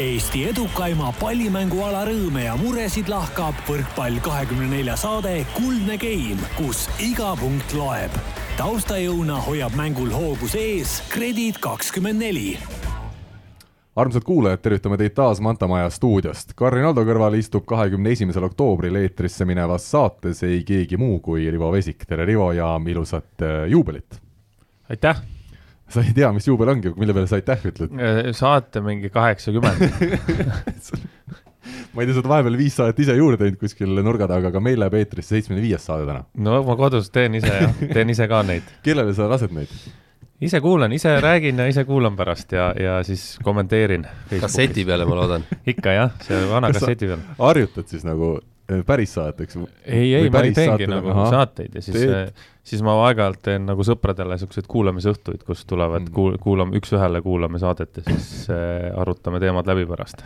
Eesti edukaima pallimänguala rõõme ja muresid lahkab võrkpall kahekümne nelja saade Kuldne Game, kus iga punkt loeb. taustajõuna hoiab mängul hoogus ees Kredit kakskümmend neli armsad kuulajad, tervitame teid taas Manta Maja stuudiost. Karin Aldo kõrval istub kahekümne esimesel oktoobril eetrisse minevas saates ei keegi muu kui Rivo Vesik. tere, Rivo, ja ilusat äh, juubelit! aitäh! Sa ei tea, mis juubel ongi, mille peale sa aitäh ütled? saate mingi kaheksakümmend ma ei tea, sa oled vahepeal viis saadet ise juurde teinud kuskil nurga taga, aga meil läheb eetrisse seitsmekümne viies saade täna. no ma kodus teen ise jah, teen ise ka neid. kellele sa lased neid? ise kuulan, ise räägin ja ise kuulan pärast ja, ja siis kommenteerin. kasseti peale, ma loodan ikka jah, see vana kasseti peal. harjutad siis nagu päris saateks? ei, ei, ma ei teengi nagu aha, saateid ja siis, eh, siis ma aeg-ajalt teen nagu sõpradele siukseid kuulamisõhtuid, kus tulevad mm. kuul-, kuulame, üks-ühele kuulame saadet ja siis äh, arutame teemad läbi pärast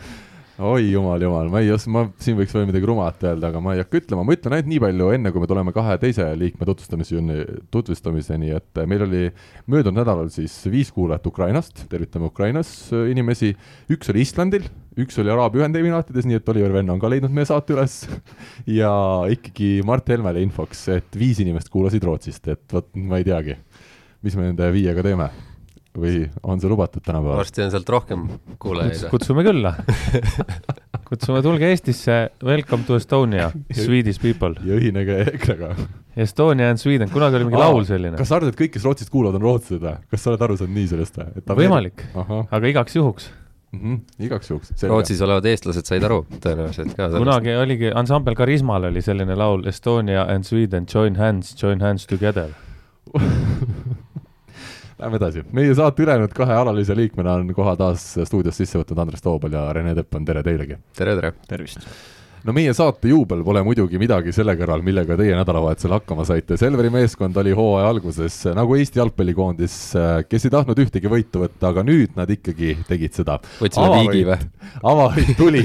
oi jumal, jumal, ma ei oska, ma siin võiks veel midagi rumalat öelda, aga ma ei hakka ütlema, ma ütlen ainult nii palju, enne kui me tuleme kahe teise liikme tutvustamiseni, tutvustamiseni, et meil oli möödunud nädalal siis viis kuulajat Ukrainast, tervitame Ukrainas äh, inimesi, üks oli Islandil, üks oli Araabia Ühendemiraatides, nii et Oliver Venno on ka leidnud meie saate üles. Ja ikkagi Mart Helmele infoks, et viis inimest kuulasid Rootsist, et vot ma ei teagi, mis me nende viiega teeme või on see lubatud tänapäeval? varsti on sealt rohkem kuulajaid. kutsume külla kutsume, tulge Eestisse, welcome to Estonia, Swedish people. ja ühinege EKRE-ga. Estonia and Sweden, kunagi oli mingi Aa, laul selline. kas sa arvad, et kõik, kes Rootsist kuulavad, on rootslased või? kas sa oled aru saanud nii sellest või? võimalik, aga igaks juhuks mm. -hmm, igaks juhuks. Rootsis olevad eestlased said aru tõenäoliselt ka. kunagi oligi, ansambel Karismal oli selline laul Estonia and Sweden, join hands, join hands together Lähme edasi, meie saate ülejäänud kahe alalise liikmena on koha taas stuudios sisse võtnud Andres Toobal ja Rene Teppan, tere teilegi! tere, tere! tervist! no meie saate juubel pole muidugi midagi selle kõrval, millega teie nädalavahetusel hakkama saite. Selveri meeskond oli hooaja alguses nagu Eesti jalgpallikoondis, kes ei tahtnud ühtegi võitu võtta, aga nüüd nad ikkagi tegid seda. võtsime viigi või? avavõit tuli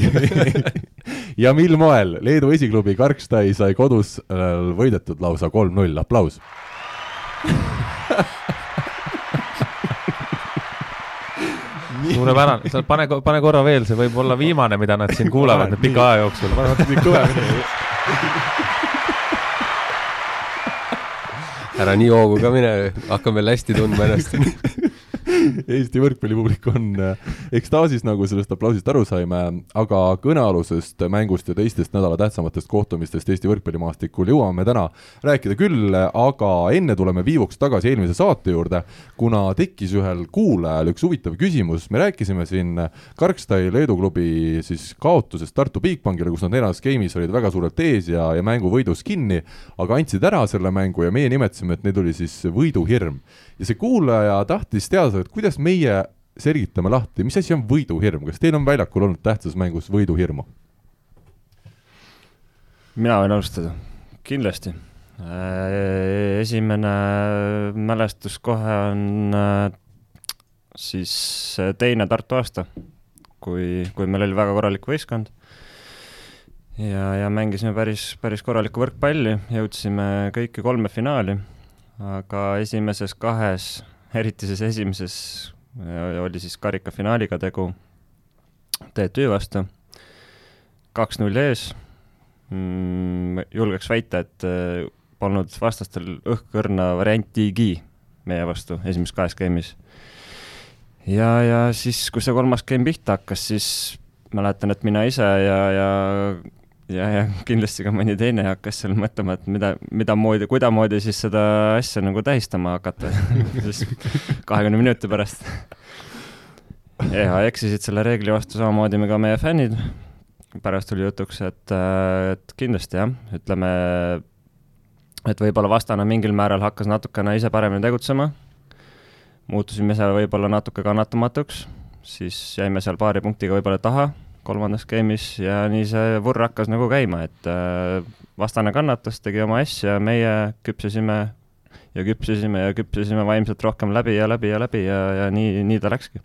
ja mil moel, Leedu esiklubi Karkstai sai kodus äh, võidetud lausa kolm-null, aplaus suurepärane, sa pane, pane korra veel, see võib olla viimane, mida nad siin kuulevad nüüd pika aja jooksul. pane natuke kõvemini. ära nii hoogu ka mine, hakkame veel hästi tundma ennast Eesti võrkpallipublik on äh, ekstaasis, nagu sellest aplausist aru saime, aga kõnealusest mängust ja teistest nädala tähtsamatest kohtumistest Eesti võrkpallimaastikul jõuame täna rääkida küll, aga enne tuleme viivuks tagasi eelmise saate juurde, kuna tekkis ühel kuulajal üks huvitav küsimus, me rääkisime siin Karkstai Leedu klubi siis kaotusest Tartu Bigbankile, kus nad neljandas game'is olid väga suurelt ees ja, ja mängu võidus kinni, aga andsid ära selle mängu ja meie nimetasime, et need oli siis võiduhirm ja see kuulaja tahtis teada, et kuidas meie selgitame lahti, mis asi on võiduhirm, kas teil on väljakul olnud tähtsas mängus võiduhirmu? mina võin alustada, kindlasti. Äh, esimene mälestus kohe on äh, siis teine Tartu aasta, kui, kui meil oli väga korralik võistkond. Ja, ja mängisime päris, päris korralikku võrkpalli, jõudsime kõiki kolme finaali aga esimeses kahes, eriti siis esimeses oli siis karikafinaaliga tegu TTÜ vastu, kaks-null ees mm,. julgeks väita, et äh, polnud vastastel õhkõrna variantigi meie vastu esimeses kahes game'is. ja, ja siis, kui see kolmas game pihta hakkas, siis mäletan, et mina ise ja, ja ja, ja kindlasti ka mõni teine hakkas seal mõtlema, et mida, mida moodi, kuidamoodi siis seda asja nagu tähistama hakata siis kahekümne minuti pärast. ja eksisid selle reegli vastu samamoodi me ka meie fännid. pärast tuli jutuks, et, et kindlasti jah, ütleme, et võib-olla vastane mingil määral hakkas natukene ise paremini tegutsema. muutusime ise võib-olla natuke kannatamatuks, siis jäime seal paari punktiga võib-olla taha kolmandas game'is ja nii see vurr hakkas nagu käima, et äh, vastane kannatas, tegi oma asja, meie küpsesime ja küpsesime ja küpsesime vaimselt rohkem läbi ja läbi ja läbi ja, ja nii, nii ta läkski.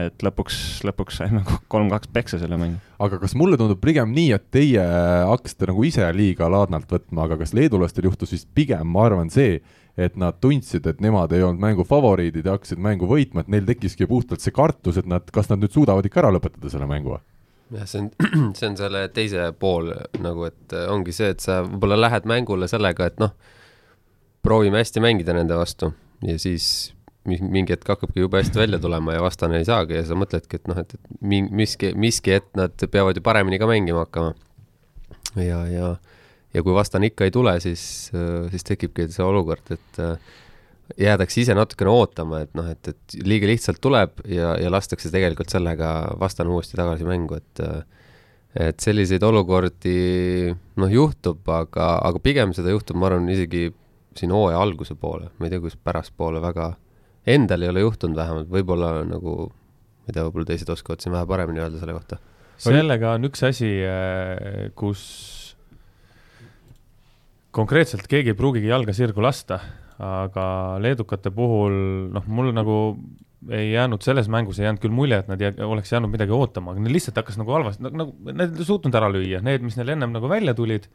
et lõpuks, lõpuks saime kolm-kaks peksa selle mängu. aga kas mulle tundub pigem nii, et teie hakkasite nagu ise liiga laadnalt võtma, aga kas leedulastel juhtus vist pigem, ma arvan, see, et nad tundsid, et nemad ei olnud mängu favoriidid ja hakkasid mängu võitma, et neil tekkiski puhtalt see kartus, et nad, kas nad nüüd suudavad ikka ära lõpetada selle mängu jah, see on, see on selle teise pool nagu, et ongi see, et sa võib-olla lähed mängule sellega, et noh, proovime hästi mängida nende vastu ja siis mingi hetk hakkabki jube hästi välja tulema ja vastane ei saagi ja sa mõtledki, et noh, et, et miski, miski hetk nad peavad ju paremini ka mängima hakkama. ja, ja, ja kui vastane ikka ei tule, siis, siis tekibki see olukord, et jäädakse ise natukene ootama, et noh, et, et liiga lihtsalt tuleb ja, ja lastakse tegelikult sellega vastane uuesti tagasi mängu, et et selliseid olukordi noh, juhtub, aga, aga pigem seda juhtub, ma arvan, isegi siin hooaja alguse poole, ma ei tea, kus pärastpoole väga, endal ei ole juhtunud vähemalt, võib-olla nagu, ma ei tea, võib-olla teised oskavad siin vähe paremini öelda selle kohta. sellega on üks asi, äh, kus konkreetselt keegi ei pruugigi jalga sirgu lasta, aga leedukate puhul noh, mul nagu ei jäänud selles mängus ei jäänud küll mulje, et nad jää, oleks jäänud midagi ootama, aga neil lihtsalt hakkas nagu halvasti, nagu nad ei suutnud ära lüüa, need, mis neil ennem nagu välja tulid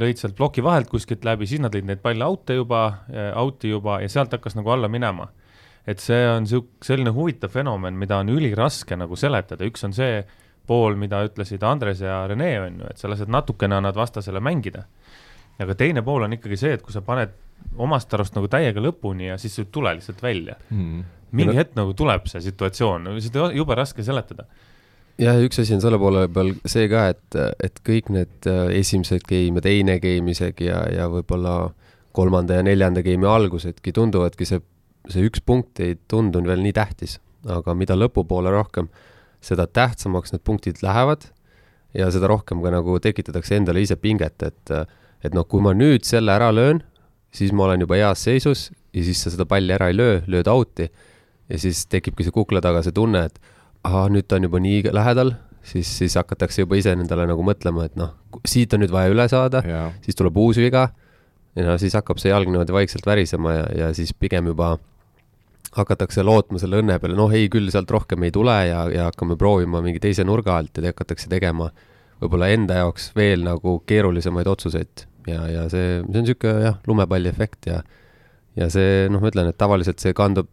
lõid sealt ploki vahelt kuskilt läbi, siis nad lõid neid palle out'e juba, out'i juba ja sealt hakkas nagu alla minema. et see on sihuke, selline huvitav fenomen, mida on üliraske nagu seletada, üks on see pool, mida ütlesid Andres ja Rene, on ju, et sa lased natukene annad vastasele mängida. Aga teine pool on ikkagi see, et kui sa paned omast arust nagu täiega lõpuni ja siis ei tule lihtsalt välja. Mm.. mingi hetk nagu tuleb see situatsioon, seda jube raske seletada. Jah, üks asi on selle poole peal see ka, et, et kõik need äh, esimesed game ja teine game isegi ja, ja võib-olla kolmanda ja neljanda game'i algusedki tunduvadki see, see üks punkt ei tundunud veel nii tähtis, aga mida lõpupoole rohkem, seda tähtsamaks need punktid lähevad ja seda rohkem ka nagu tekitatakse endale ise pinget, et, et noh, kui ma nüüd selle ära löön, siis ma olen juba heas seisus ja siis sa seda palli ära ei löö, lööd out'i ja siis tekibki see kukla taga see tunne, et ahah, nüüd ta on juba nii lähedal, siis, siis hakatakse juba ise endale nagu mõtlema, et noh, siit on nüüd vaja üle saada, siis tuleb uus viga ja no siis hakkab see jalg niimoodi vaikselt värisema ja, ja siis pigem juba hakatakse lootma selle õnne peale, noh ei, küll sealt rohkem ei tule ja, ja hakkame proovima mingi teise nurga alt ja hakatakse tegema võib-olla enda jaoks veel nagu keerulisemaid otsuseid ja, ja see, see on niisugune jah, lumepalli efekt ja ja see, noh, ma ütlen, et tavaliselt see kandub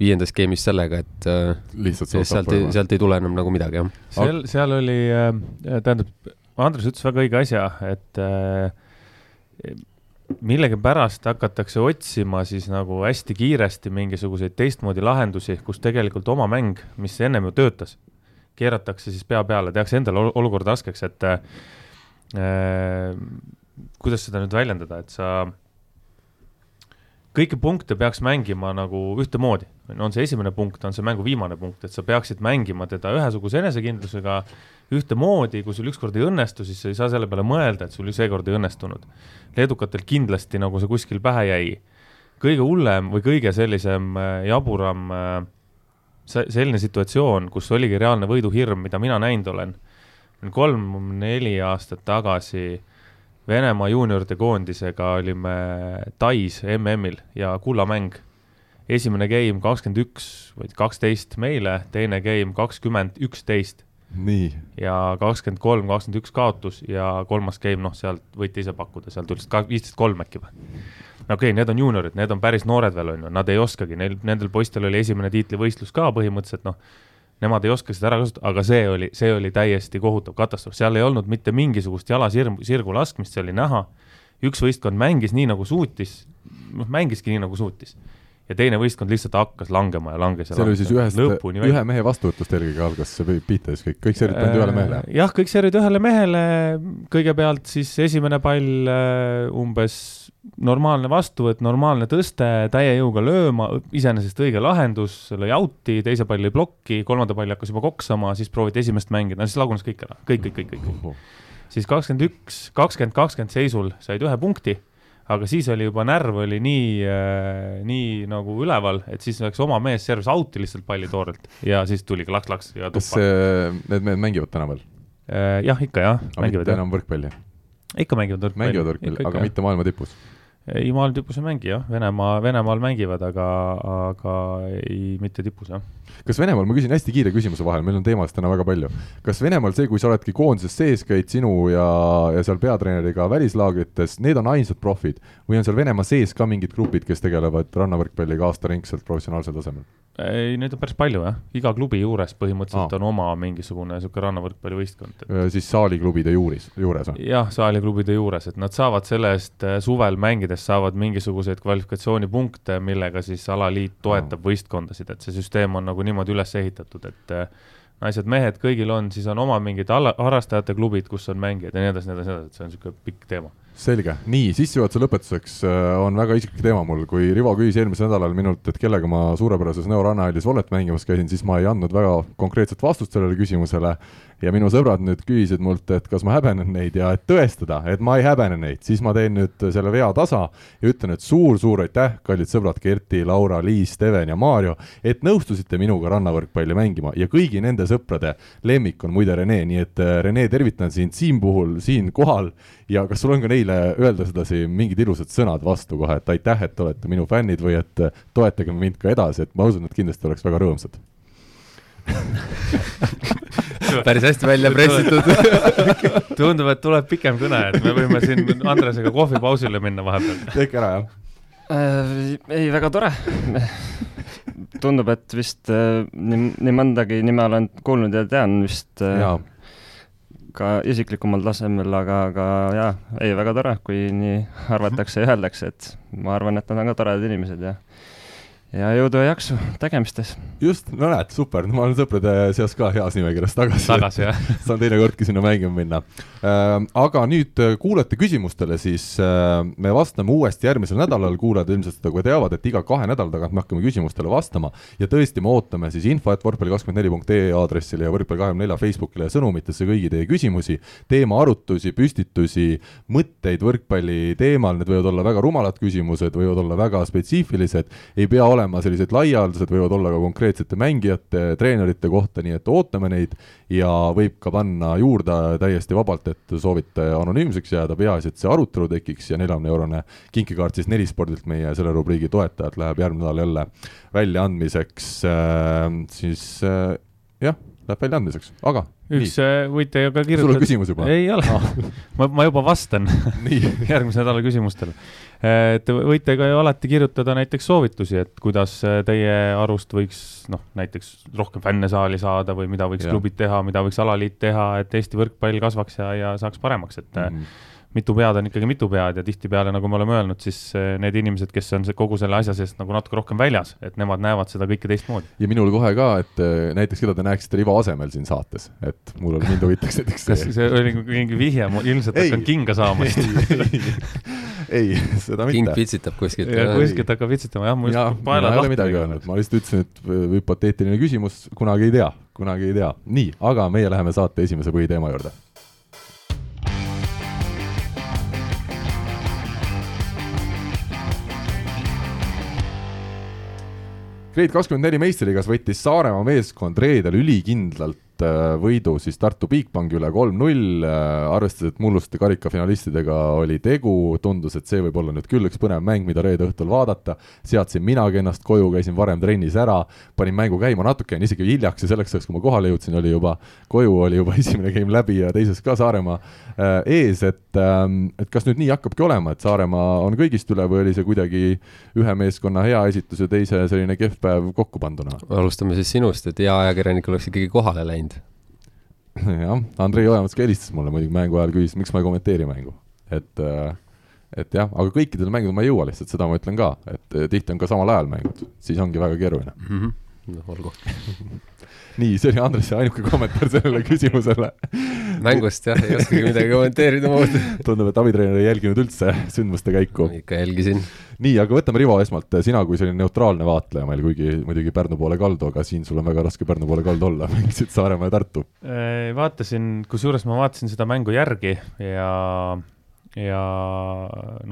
viiendas game'is sellega, et äh, lihtsalt sealt ei, sealt ei tule enam nagu midagi, jah. seal, seal oli äh,, tähendab, Andres ütles väga õige asja, et äh, millegipärast hakatakse otsima siis nagu hästi kiiresti mingisuguseid teistmoodi lahendusi, kus tegelikult oma mäng, mis ennem ju töötas, keeratakse siis pea peale, tehakse endale olukord raskeks, et äh, kuidas seda nüüd väljendada, et sa kõiki punkte peaks mängima nagu ühtemoodi. on see esimene punkt, on see mängu viimane punkt, et sa peaksid mängima teda ühesuguse enesekindlusega ühtemoodi, kui sul ükskord ei õnnestu, siis sa ei saa selle peale mõelda, et sul seekord ei õnnestunud. leedukatel kindlasti nagu see kuskil pähe jäi. kõige hullem või kõige sellisem äh, jaburam äh, selline situatsioon, kus oligi reaalne võiduhirm, mida mina näinud olen, kolm-neli aastat tagasi Venemaa juunioride koondisega olime Tais MM-il ja kullamäng. esimene game kakskümmend üks või kaksteist meile, teine game kakskümmend üksteist. nii. ja kakskümmend kolm, kakskümmend üks kaotus ja kolmas game, noh, sealt võite ise pakkuda, sealt tuli ka viisteist kolm äkki või? okei okay,, need on juuniorid, need on päris noored veel, on ju, nad ei oskagi, neil, nendel poistel oli esimene tiitlivõistlus ka põhimõtteliselt, noh nemad ei oska seda ära kasutada, aga see oli, see oli täiesti kohutav katastroof, seal ei olnud mitte mingisugust jala sirgu, sirgu laskmist, see oli näha. üks võistkond mängis nii, nagu suutis, noh, mängiski nii, nagu suutis. Ja teine võistkond lihtsalt hakkas langema ja langes ja see oli siis ühest, ühe mehe vastuvõtust eelkõige algas see piites kõik, kõik seerid pandi ühele mehele? jah, kõik seerid ühele mehele, kõigepealt siis esimene pall äh, umbes normaalne vastuvõtt, normaalne tõste, täie jõuga lööma, iseenesest õige lahendus, lõi out'i, teise palli plokki, kolmanda palli hakkas juba koksama, siis prooviti esimest mängida, no siis lagunes kõik ära, kõik, kõik, kõik, kõik. siis kakskümmend üks, kakskümmend, kakskümmend seisul said ühe punkti, aga siis oli juba närv oli nii äh,, nii nagu üleval, et siis läks oma mees servis out'i lihtsalt palli toorelt ja siis tuli laks-laks ja tuppa. kas äh, need mehed mängivad täna veel äh,? jah, ikka jah. aga mitte enam võrkpalli? ikka mängivad võrkpalli. mängivad võrkpalli, aga jah. mitte maailma tipus ei, maal tipus ei mängi jah, Venemaa, Venemaal mängivad, aga, aga ei, mitte tipus jah. kas Venemaal, ma küsin hästi kiire küsimuse vahel, meil on teemasid täna väga palju. kas Venemaal see, kui sa oledki koondises sees, käid sinu ja, ja seal peatreeneriga välislaagrites, need on ainsad profid või on seal Venemaa sees ka mingid grupid, kes tegelevad rannavõrkpalliga aastaringselt professionaalsel tasemel? ei, neid on päris palju jah, iga klubi juures põhimõtteliselt Aa. on oma mingisugune niisugune rannavõrkpallivõistkond. siis saaliklubide juuris, juures on? jah, saaliklubide juures, et nad saavad selle eest äh, suvel mängides saavad mingisuguseid kvalifikatsioonipunkte, millega siis alaliit toetab võistkondasid, et see süsteem on nagu niimoodi üles ehitatud, et äh, naised-mehed kõigil on, siis on oma mingid harrastajate klubid, kus on mängijad ja nii edasi, nii edasi, nii edasi, et see on niisugune pikk teema. selge, nii sissejuhatuse lõpetuseks äh, on väga isiklik teema mul, kui Rivo küsis eelmisel nädalal minult, et kellega ma suurepärases Nõo rannahallis vollet mängimas käisin, siis ma ei andnud väga konkreetset vastust sellele küsimusele ja minu sõbrad nüüd küsisid mult, et kas ma häbenen neid ja et tõestada, et ma ei häbene neid, siis ma teen nüüd selle vea tasa ja ütlen, et suur-suur aitäh, kallid sõbrad Kerti, Laura, Liis, Steven ja Maarjo, et nõustusite minuga rannavõrkpalli mängima ja kõigi nende sõprade lemmik on muide Rene, nii et äh, Rene, tervitan sind siin puhul, siin kohal ja kas sul on ka neile öelda sedasi mingid ilusad sõnad vastu kohe, et aitäh, et olete minu fännid või et äh, toetage mind ka edasi, et ma usun, et kindlasti oleks väga rõõmsad. päris hästi välja pressitud. tundub, et tuleb pikem kõne, et me võime siin Andresega kohvipausile minna vahepeal. tehke ära, jah. Äh, ei, väga tore. tundub, et vist äh, nii, nii mõndagi nime olen kuulnud ja tean vist äh, jaa, ka isiklikumal tasemel, aga, aga jaa, ei, väga tore, kui nii arvatakse ja öeldakse, et ma arvan, et nad on ka toredad inimesed ja ja jõudu ja jaksu tegemistes. just, no näed, super, ma olen sõprade seas ka heas nimekirjas tagasi, tagasi jah. saan teinekordki sinna mängima minna äh,. aga nüüd äh, kuulajate küsimustele, siis äh, me vastame uuesti järgmisel nädalal, kuulajad ilmselt seda kohe teavad, et iga kahe nädala tagant me hakkame küsimustele vastama ja tõesti, me ootame siis info, et võrkpalli24.ee aadressile ja Võrkpalli24 Facebookile ja sõnumitesse kõigi teie küsimusi, teemaarutusi, püstitusi, mõtteid võrkpalli teemal, need võivad olla väga rumalad küsimused, võivad olla väga spetsiifilised, ei pea olema sellised laialdased, võivad olla ka konkreetsete mängijate, treenerite kohta, nii et ootame neid. Ja võib ka panna juurde täiesti vabalt, et soovite anonüümseks jääda, peaasi, et see arutelu tekiks ja neljakümne eurone kinkekaart siis Nelispordilt, meie selle rubriigi toetajad, läheb järgmine nädal jälle väljaandmiseks äh,, siis äh, jah, läheb väljaandmiseks, aga üks äh, võite ju ka sul on kirjutada. küsimus juba? ei ole, ma, ma juba vastan järgmise nädala küsimustele. Te võite ka ju alati kirjutada näiteks soovitusi, et kuidas äh, teie arust võiks noh, näiteks rohkem fänne saali saada või mida võiks Jah. klubid teha, mida võiks alaliit teha, et Eesti võrkpall kasvaks ja, ja saaks paremaks, et mm. -hmm. Mitu pead on ikkagi mitu pead ja tihtipeale, nagu me oleme öelnud, siis äh, need inimesed, kes on see kogu selle asja seest nagu natuke rohkem väljas, et nemad näevad seda kõike teistmoodi. ja minul kohe ka, et äh, näiteks keda te näeksite Rivo asemel siin saates, et mul mind huvitaks näiteks kas see. oli mingi vihje, ma ilmselt Ei. hakkan kinga saama siis. ei, seda king mitte. pitsitab kuskilt. ja kuskilt hakkab vitsitama, jah, ma just ei ole midagi öelnud, ma lihtsalt ütlesin, et äh, hüpoteetiline küsimus, kunagi ei tea, kunagi ei tea. nii, aga meie läheme saate esimese põhiteema juurde. Grade kakskümmend neli meistriliigas võttis Saaremaa meeskond reedel ülikindlalt äh, võidu siis Tartu Bigbanki üle kolm-null, arvestades, et mulluste karikafinalistidega oli tegu, tundus, et see võib olla nüüd küll üks põnev mäng, mida reede õhtul vaadata, seadsin minagi ennast koju, käisin varem trennis ära, panin mängu käima, natuke jäin isegi hiljaks ja selleks ajaks, kui ma kohale jõudsin, oli juba koju oli juba esimene game läbi ja teises ka Saaremaa äh, ees, et ähm, et kas nüüd nii hakkabki olema, et Saaremaa on kõigist üle või oli see kuidagi ühe meeskonna hea esitus ja teise selline kehv päev kokku panduna? alustame siis sinust, et hea ajakirjanik oleks ikkagi kohale läinud. jah, Andrei Ojamets ka helistas mulle muidugi mängu ajal, küsis, miks ma ei kommenteeri mängu, et äh, et jah, aga kõikidel mängudel ma ei jõua lihtsalt, seda ma ütlen ka, et äh, tihti on ka samal ajal mängud, siis ongi väga keeruline. noh, olgu. nii, see oli Andrese ainuke kommentaar sellele küsimusele. mängust jah, ei oskagi midagi kommenteerida muud. tundub, et abitreener ei jälginud üldse sündmuste käiku. ikka jälgisin. nii, aga võtame Rivo esmalt, sina kui selline neutraalne vaatleja meil, kuigi muidugi Pärnu poole kaldu, aga siin sul on väga raske Pärnu poole kaldu olla, mängisid Saaremaa ja Tartu. vaatasin, kusjuures ma vaatasin seda mängu järgi ja, ja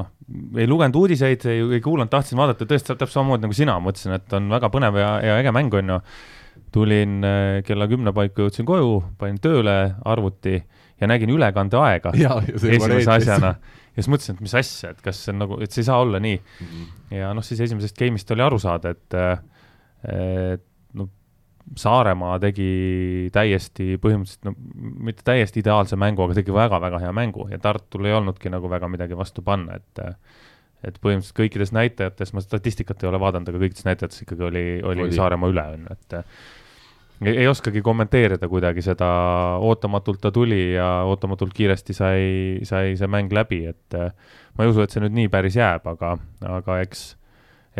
noh, ei lugenud uudiseid, ei, ei kuulanud, tahtsin vaadata tõesti täpselt samamoodi nagu sina, mõtlesin, et on väga põnev ja, ja äge mäng on ju. Tulin äh, kella kümne paiku, jõudsin koju, panin tööle arvuti, ja nägin ülekandeaega esimese asjana ja siis mõtlesin, et mis asja, et kas see on nagu, et see ei saa olla nii Mhm. ja noh, siis esimesest game'ist oli aru saada, et, et no Saaremaa tegi täiesti põhimõtteliselt, no mitte täiesti ideaalse mängu, aga tegi väga-väga hea mängu ja Tartul ei olnudki nagu väga midagi vastu panna, et et põhimõtteliselt kõikides näitajates, ma statistikat ei ole vaadanud, aga kõikides näitajates ikkagi oli, oli, Oli. oli. Saaremaa üle, on ju, et ei, oskagi kommenteerida kuidagi seda, ootamatult ta tuli ja ootamatult kiiresti sai, sai see mäng läbi, et äh, ma ei usu, et see nüüd nii päris jääb, aga, aga eks,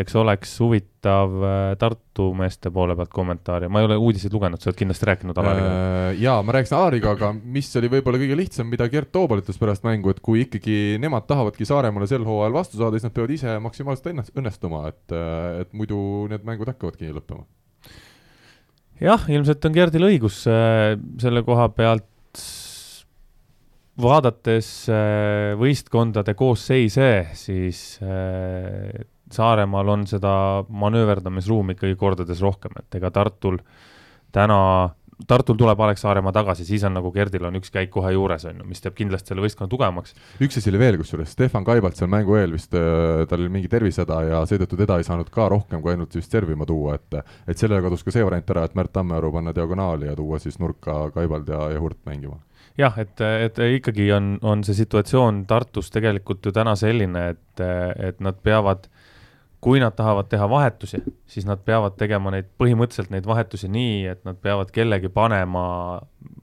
eks oleks huvitav äh, Tartu meeste poole pealt kommentaari, ma ei ole uudiseid lugenud, sa oled kindlasti rääkinud Alariga äh, jaa, ma rääkisin Alariga, aga mis oli võib-olla kõige lihtsam, mida Gert Toobal ütles pärast mängu, et kui ikkagi nemad tahavadki Saaremaale sel hooajal vastu saada, siis nad peavad ise maksimaalselt õnnestuma, et, et muidu need mängud hakkavadki lõppema. Jah, ilmselt on Gerdil õigus äh, selle koha pealt, vaadates äh, võistkondade koosseise, siis äh, Saaremaal on seda manööverdamisruumi ikkagi kordades rohkem, et ega Tartul täna, Tartul tuleb Alex Saaremaa tagasi, siis on nagu Gerdil on üks käik kohe juures, on ju, mis teeb kindlasti selle võistkonna tugevamaks. üks asi oli veel kusjuures, Stefan Kaibalt seal mängu eel vist äh, tal oli mingi tervisehäda ja seetõttu teda ei saanud ka rohkem kui ainult vist servima tuua, et et sellega kadus ka see variant ära, et Märt Tammearu panna diagonaali ja tuua siis nurka Kaibald ja, ja Hurt mängima. jah, et, et ikkagi on, on see situatsioon Tartus tegelikult ju täna selline, et, et nad peavad, kui nad tahavad teha vahetusi, siis nad peavad tegema neid, põhimõtteliselt neid vahetusi nii, et nad peavad kellegi panema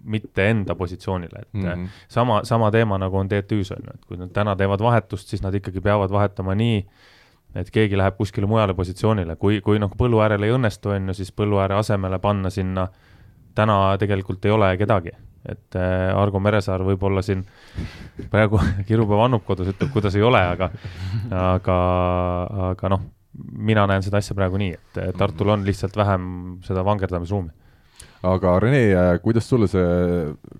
mitte enda positsioonile, et mm. -hmm. sama, sama teema nagu on TTÜ-s on ju, et kui nad täna teevad vahetust, siis nad ikkagi peavad vahetama nii, et keegi läheb kuskile mujale positsioonile, kui, kui nagu põllu äärel ei õnnestu, on ju, siis põllu ääre asemele panna sinna täna tegelikult ei ole kedagi, et äh, Argo Meresaar võib-olla siin praegu kirub ja vannub kodus, ütleb, kuidas ei ole, aga, aga, aga noh, mina näen seda asja praegu nii, et Tartul on lihtsalt vähem seda vangerdamisruumi. aga Rene, kuidas sulle see,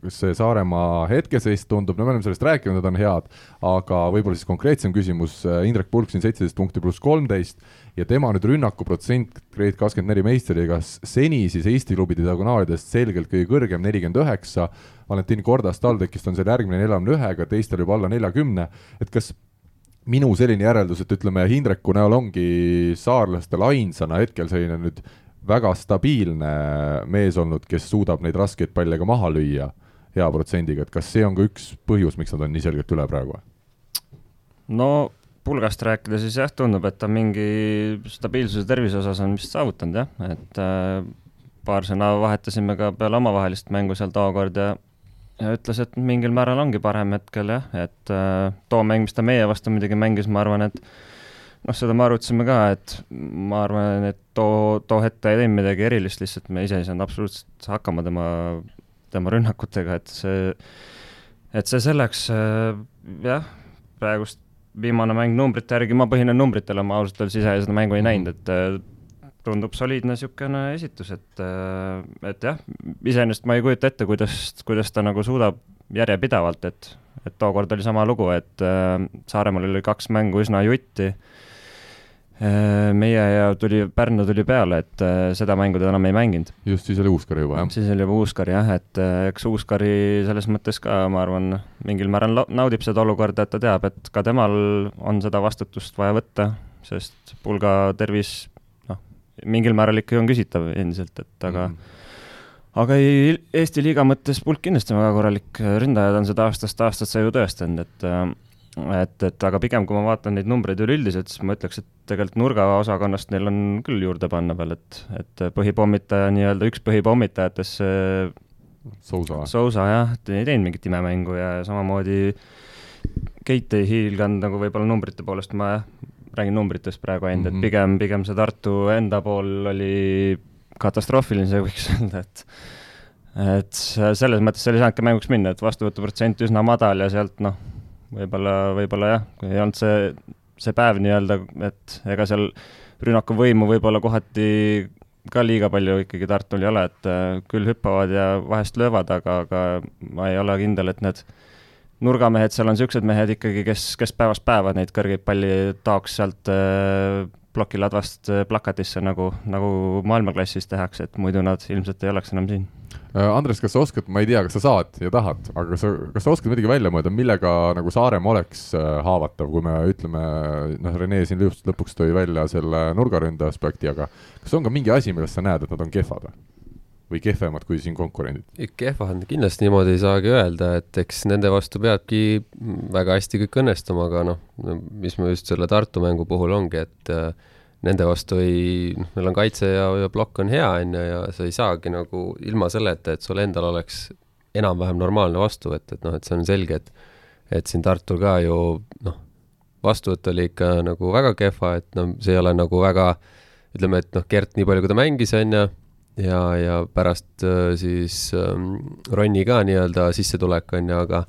see Saaremaa hetkeseis tundub, no me oleme sellest rääkinud, need on head, aga võib-olla siis konkreetsem küsimus, Indrek Pulk siin seitseteist punkti pluss kolmteist ja tema nüüd rünnakuprotsent Grade kakskümmend neli meistrigas seni siis Eesti klubide diagonaalidest selgelt kõige kõrgem, nelikümmend üheksa, Valentin Kordas TalTechist on seal järgmine neljakümne ühega, teistel juba alla neljakümne, et kas minu selline järeldus, et ütleme, Hindreku näol ongi saarlastel ainsana hetkel selline nüüd väga stabiilne mees olnud, kes suudab neid raskeid palle ka maha lüüa hea protsendiga, et kas see on ka üks põhjus, miks nad on nii selgelt üle praegu? no pulgast rääkida, siis jah, tundub, et ta mingi stabiilsuse tervise osas on vist saavutanud jah, et äh, paar sõna vahetasime ka peale omavahelist mängu seal tookord ja ja ütles, et mingil määral ongi parem hetkel jah, et äh, too mäng, mis ta meie vastu muidugi mängis, ma arvan, et noh, seda me arutasime ka, et ma arvan, et too, too hetk ta ei teinud midagi erilist, lihtsalt me ise ei saanud absoluutselt hakkama tema, tema rünnakutega, et see, et see selleks äh, jah, praegust viimane mäng numbrite järgi, ma põhinen numbritel, ma ausalt öeldes ise seda mängu ei näinud, et äh, tundub soliidne niisugune esitus, et, äh, et jah, iseenesest ma ei kujuta ette, kuidas, kuidas ta nagu suudab järjepidevalt, et, et tookord oli sama lugu, et äh, Saaremaal oli kaks mängu üsna jutti meie ja tuli, Pärnu tuli peale, et äh, seda mängu ta enam ei mänginud. just, siis oli Uuskar juba, jah? siis oli juba Uuskar jah, et äh, eks Uuskari selles mõttes ka, ma arvan, mingil määral naudib seda olukorda, et ta teab, et ka temal on seda vastutust vaja võtta, sest pulga tervis noh, mingil määral ikkagi on küsitav endiselt, et aga mm. Mhm. aga ei, Eesti liiga mõttes pulk kindlasti on väga korralik ründaja, ta on seda aastast aastasse ju tõestanud, et äh, et, et aga pigem, kui ma vaatan neid numbreid üleüldiselt, siis ma ütleks, et tegelikult nurgaosakonnast neil on küll juurde panna veel, et, et põhipommitaja nii-öelda üks põhipommitajatest, see Sousa. Sousa jah, ei teinud mingit imemängu ja samamoodi Keit ei hiilganud nagu võib-olla numbrite poolest, ma jah, räägin numbritest praegu ainult mm, -hmm. Mhm. et pigem, pigem see Tartu enda pool oli katastroofiline, võiks öelda, et et selles mõttes seal ei saanudki mänguks minna, et vastuvõtuprotsent üsna madal ja sealt noh, võib-olla, võib-olla jah, ei olnud see, see päev nii-öelda, et ega seal rünnakuvõimu võib-olla kohati ka liiga palju ikkagi Tartul ei ole, et äh, küll hüppavad ja vahest löövad, aga, aga ma ei ole kindel, et need nurgamehed seal on niisugused mehed ikkagi, kes, kes päevast päeva neid kõrgeid palli taoks sealt äh, plokiladvast äh, plakatisse, nagu, nagu maailmaklassis tehakse, et muidu nad ilmselt ei oleks enam siin. Äh, Andres, kas sa oskad, ma ei tea, kas sa saad ja tahad, aga kas sa, kas sa oskad midagi välja mõelda, millega nagu Saaremaa oleks äh, haavatav, kui me ütleme, noh, Rene siin just lõpuks tõi välja selle nurgaründe aspekti, aga kas on ka mingi asi, milles sa näed, et nad on kehvad või? või kehvemad kui siin konkurendid? kehvad kindlasti niimoodi ei saagi öelda, et eks nende vastu peabki väga hästi kõik õnnestuma, aga noh, mis me just selle Tartu mängu puhul ongi, et äh, nende vastu ei, noh, neil on kaitse ja, ja plokk on hea, on ju, ja sa ei saagi nagu ilma selleta, et sul endal oleks enam-vähem normaalne vastuvõtt, et noh, et see on selge, et et siin Tartul ka ju noh, vastuvõtt oli ikka nagu väga kehva, et no see ei ole nagu väga ütleme, et noh, Gert nii palju, kui ta mängis, on ju, ja, ja pärast äh, siis ähm, Ronni ka nii-öelda sissetulek, on ju, aga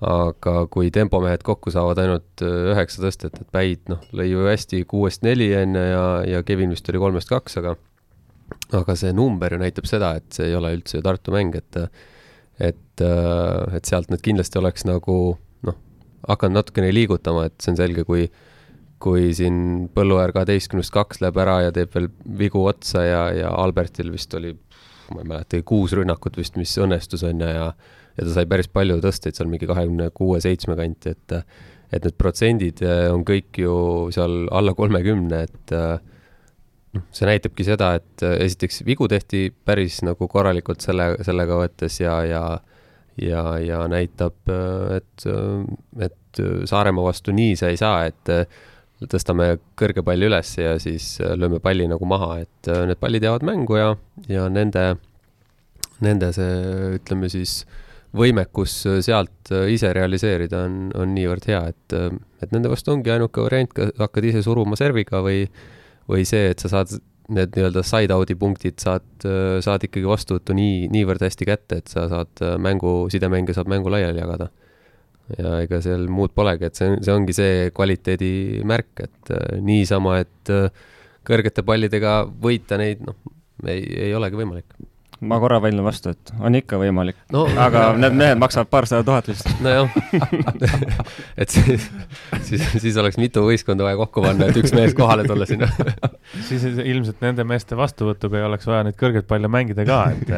aga kui tempomehed kokku saavad ainult äh, üheksa tõstet, et Päid noh, lõi ju hästi kuuest neli enne ja, ja Kevin vist oli kolmest kaks, aga aga see number ju näitab seda, et see ei ole üldse ju Tartu mäng, et et, äh, et sealt need kindlasti oleks nagu noh, hakanud natukene liigutama, et see on selge, kui kui siin Põlluäär kaheteistkümnest kaks läheb ära ja teeb veel vigu otsa ja, ja Albertil vist oli, ma ei mäletagi, kuus rünnakut vist, mis õnnestus, on ju, ja ja ta sai päris palju tõsteid seal mingi kahekümne kuue, seitsme kanti, et et need protsendid eh, on kõik ju seal alla kolmekümne, et eh, noh, see näitabki seda, et eh, esiteks vigu tehti päris nagu korralikult selle, sellega võttes ja, ja ja, ja näitab, et, et Saaremaa vastu nii sa ei saa, et tõstame kõrge palli üles ja siis lööme palli nagu maha, et need pallid jäävad mängu ja, ja nende, nende see, ütleme siis äh, võimekus äh, sealt äh, ise realiseerida on, on niivõrd hea, et, äh, et nende vastu ongi ainuke variant, kas hakkad ise suruma serviga või, või see, et sa saad need nii-öelda side-out'i punktid saad, saad ikkagi vastuvõttu nii, niivõrd hästi kätte, et sa saad mängu, sidemängija saab mängu laiali jagada. ja ega seal muud polegi, et see, see ongi see kvaliteedi märk, et niisama, et kõrgete pallidega võita neid, noh, ei, ei olegi võimalik ma korra vaidlen vastu, et on ikka võimalik no,. aga need mehed maksavad paarsada tuhat vist. nojah et siis, siis, siis oleks mitu võistkonda vaja kokku panna, et üks mees kohale tulla sinna siis ilmselt nende meeste vastuvõtuga ei oleks vaja neid kõrgeid palle mängida ka, et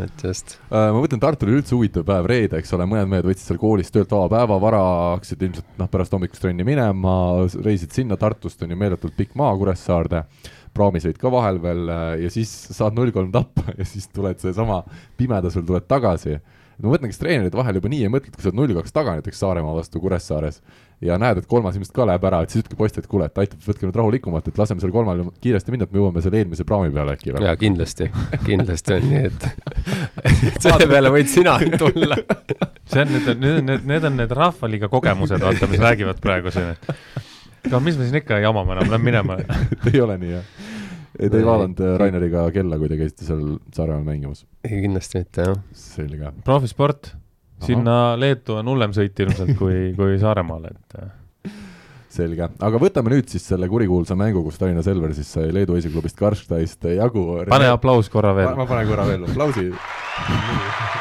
et just uh,. ma mõtlen, Tartul oli üldse huvitav päev, reede, eks ole, mõned mehed võtsid seal koolis töölt vaba päeva, vara hakkasid ilmselt noh, pärast hommikust trenni minema, reisid sinna, Tartust on ju meeletult pikk maa Kuressaarde praamisõit ka vahel veel äh, ja siis saad null kolm tappa ja siis tuled seesama pimeda, sul tuled tagasi. no ma mõtlen, kas treenerid vahel juba nii ei mõtle, et kui sa oled null kaks taga näiteks Saaremaa vastu Kuressaares ja näed, et kolmas ilmselt ka läheb ära, et siis ütle poiss, et kuule, et aitab, võtke nüüd rahulikumalt, et laseme seal kolmal kiiresti minna, et me jõuame selle eelmise praami peale äkki veel. jaa, kindlasti, kindlasti on nii, et selle peale võid sina tulla see on nüüd, need need, need on need rahvaliiga kogemused, vaata, mis räägivad praegu siin no mis me siin ikka jamame enam, lähme minema ei ole nii, jah? ei, te ei vaadanud äh, Raineriga kella, kui te käisite seal Saaremaal mängimas? ei, kindlasti mitte, jah. selge. profisport, sinna Leetu on hullem sõit ilmselt kui, kui Saaremaale, et äh. selge, aga võtame nüüd siis selle kurikuulsa mängu, kus Tallinna Selver siis sai Leedu esiklubist Karlstadist jagu. pane aplaus korra veel. ma panen korra veel aplausi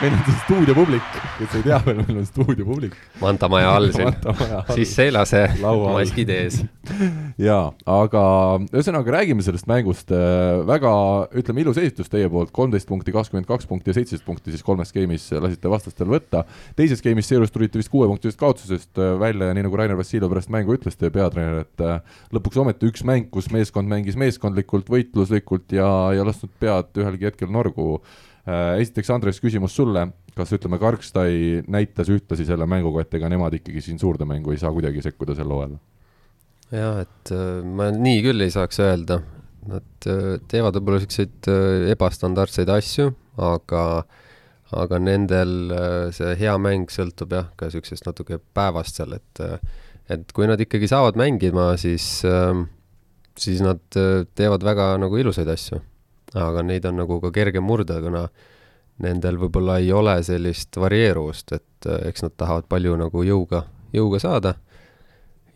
meil on see stuudiopublik, kes ei tea veel, meil on stuudiopublik. Manta maja all siin, siis seelase maskid ees. jaa, aga ühesõnaga räägime sellest mängust, äh, väga, ütleme, ilus esitus teie poolt, kolmteist punkti, kakskümmend kaks punkti ja seitseteist punkti siis kolmes game'is lasite vastastel võtta. teises game'is seejuures tulite vist kuuepunktilisest kaotusest äh, välja ja nii nagu Rainer Vassiljev pärast mängu ütles, teie peatreener, et äh, lõpuks ometi üks mäng, kus meeskond mängis meeskondlikult, võitluslikult ja, ja lasknud pead ühelgi hetkel norgu esiteks, Andres, küsimus sulle, kas ütleme, Karkstai näitas ühtlasi selle mänguga, et ega nemad ikkagi siin suurde mängu ei saa kuidagi sekkuda sel hooajal? jah, et äh, ma nii küll ei saaks öelda, nad äh, teevad võib-olla niisuguseid ebastandardseid asju, aga aga nendel see hea mäng sõltub jah, ka niisugusest natuke päevast seal, et et kui nad ikkagi saavad mängima, siis, siis nad teevad väga nagu ilusaid asju aga neid on nagu ka kergem murda, kuna nendel võib-olla ei ole sellist varieeruvust, et äh, eks nad tahavad palju nagu jõuga, jõuga saada.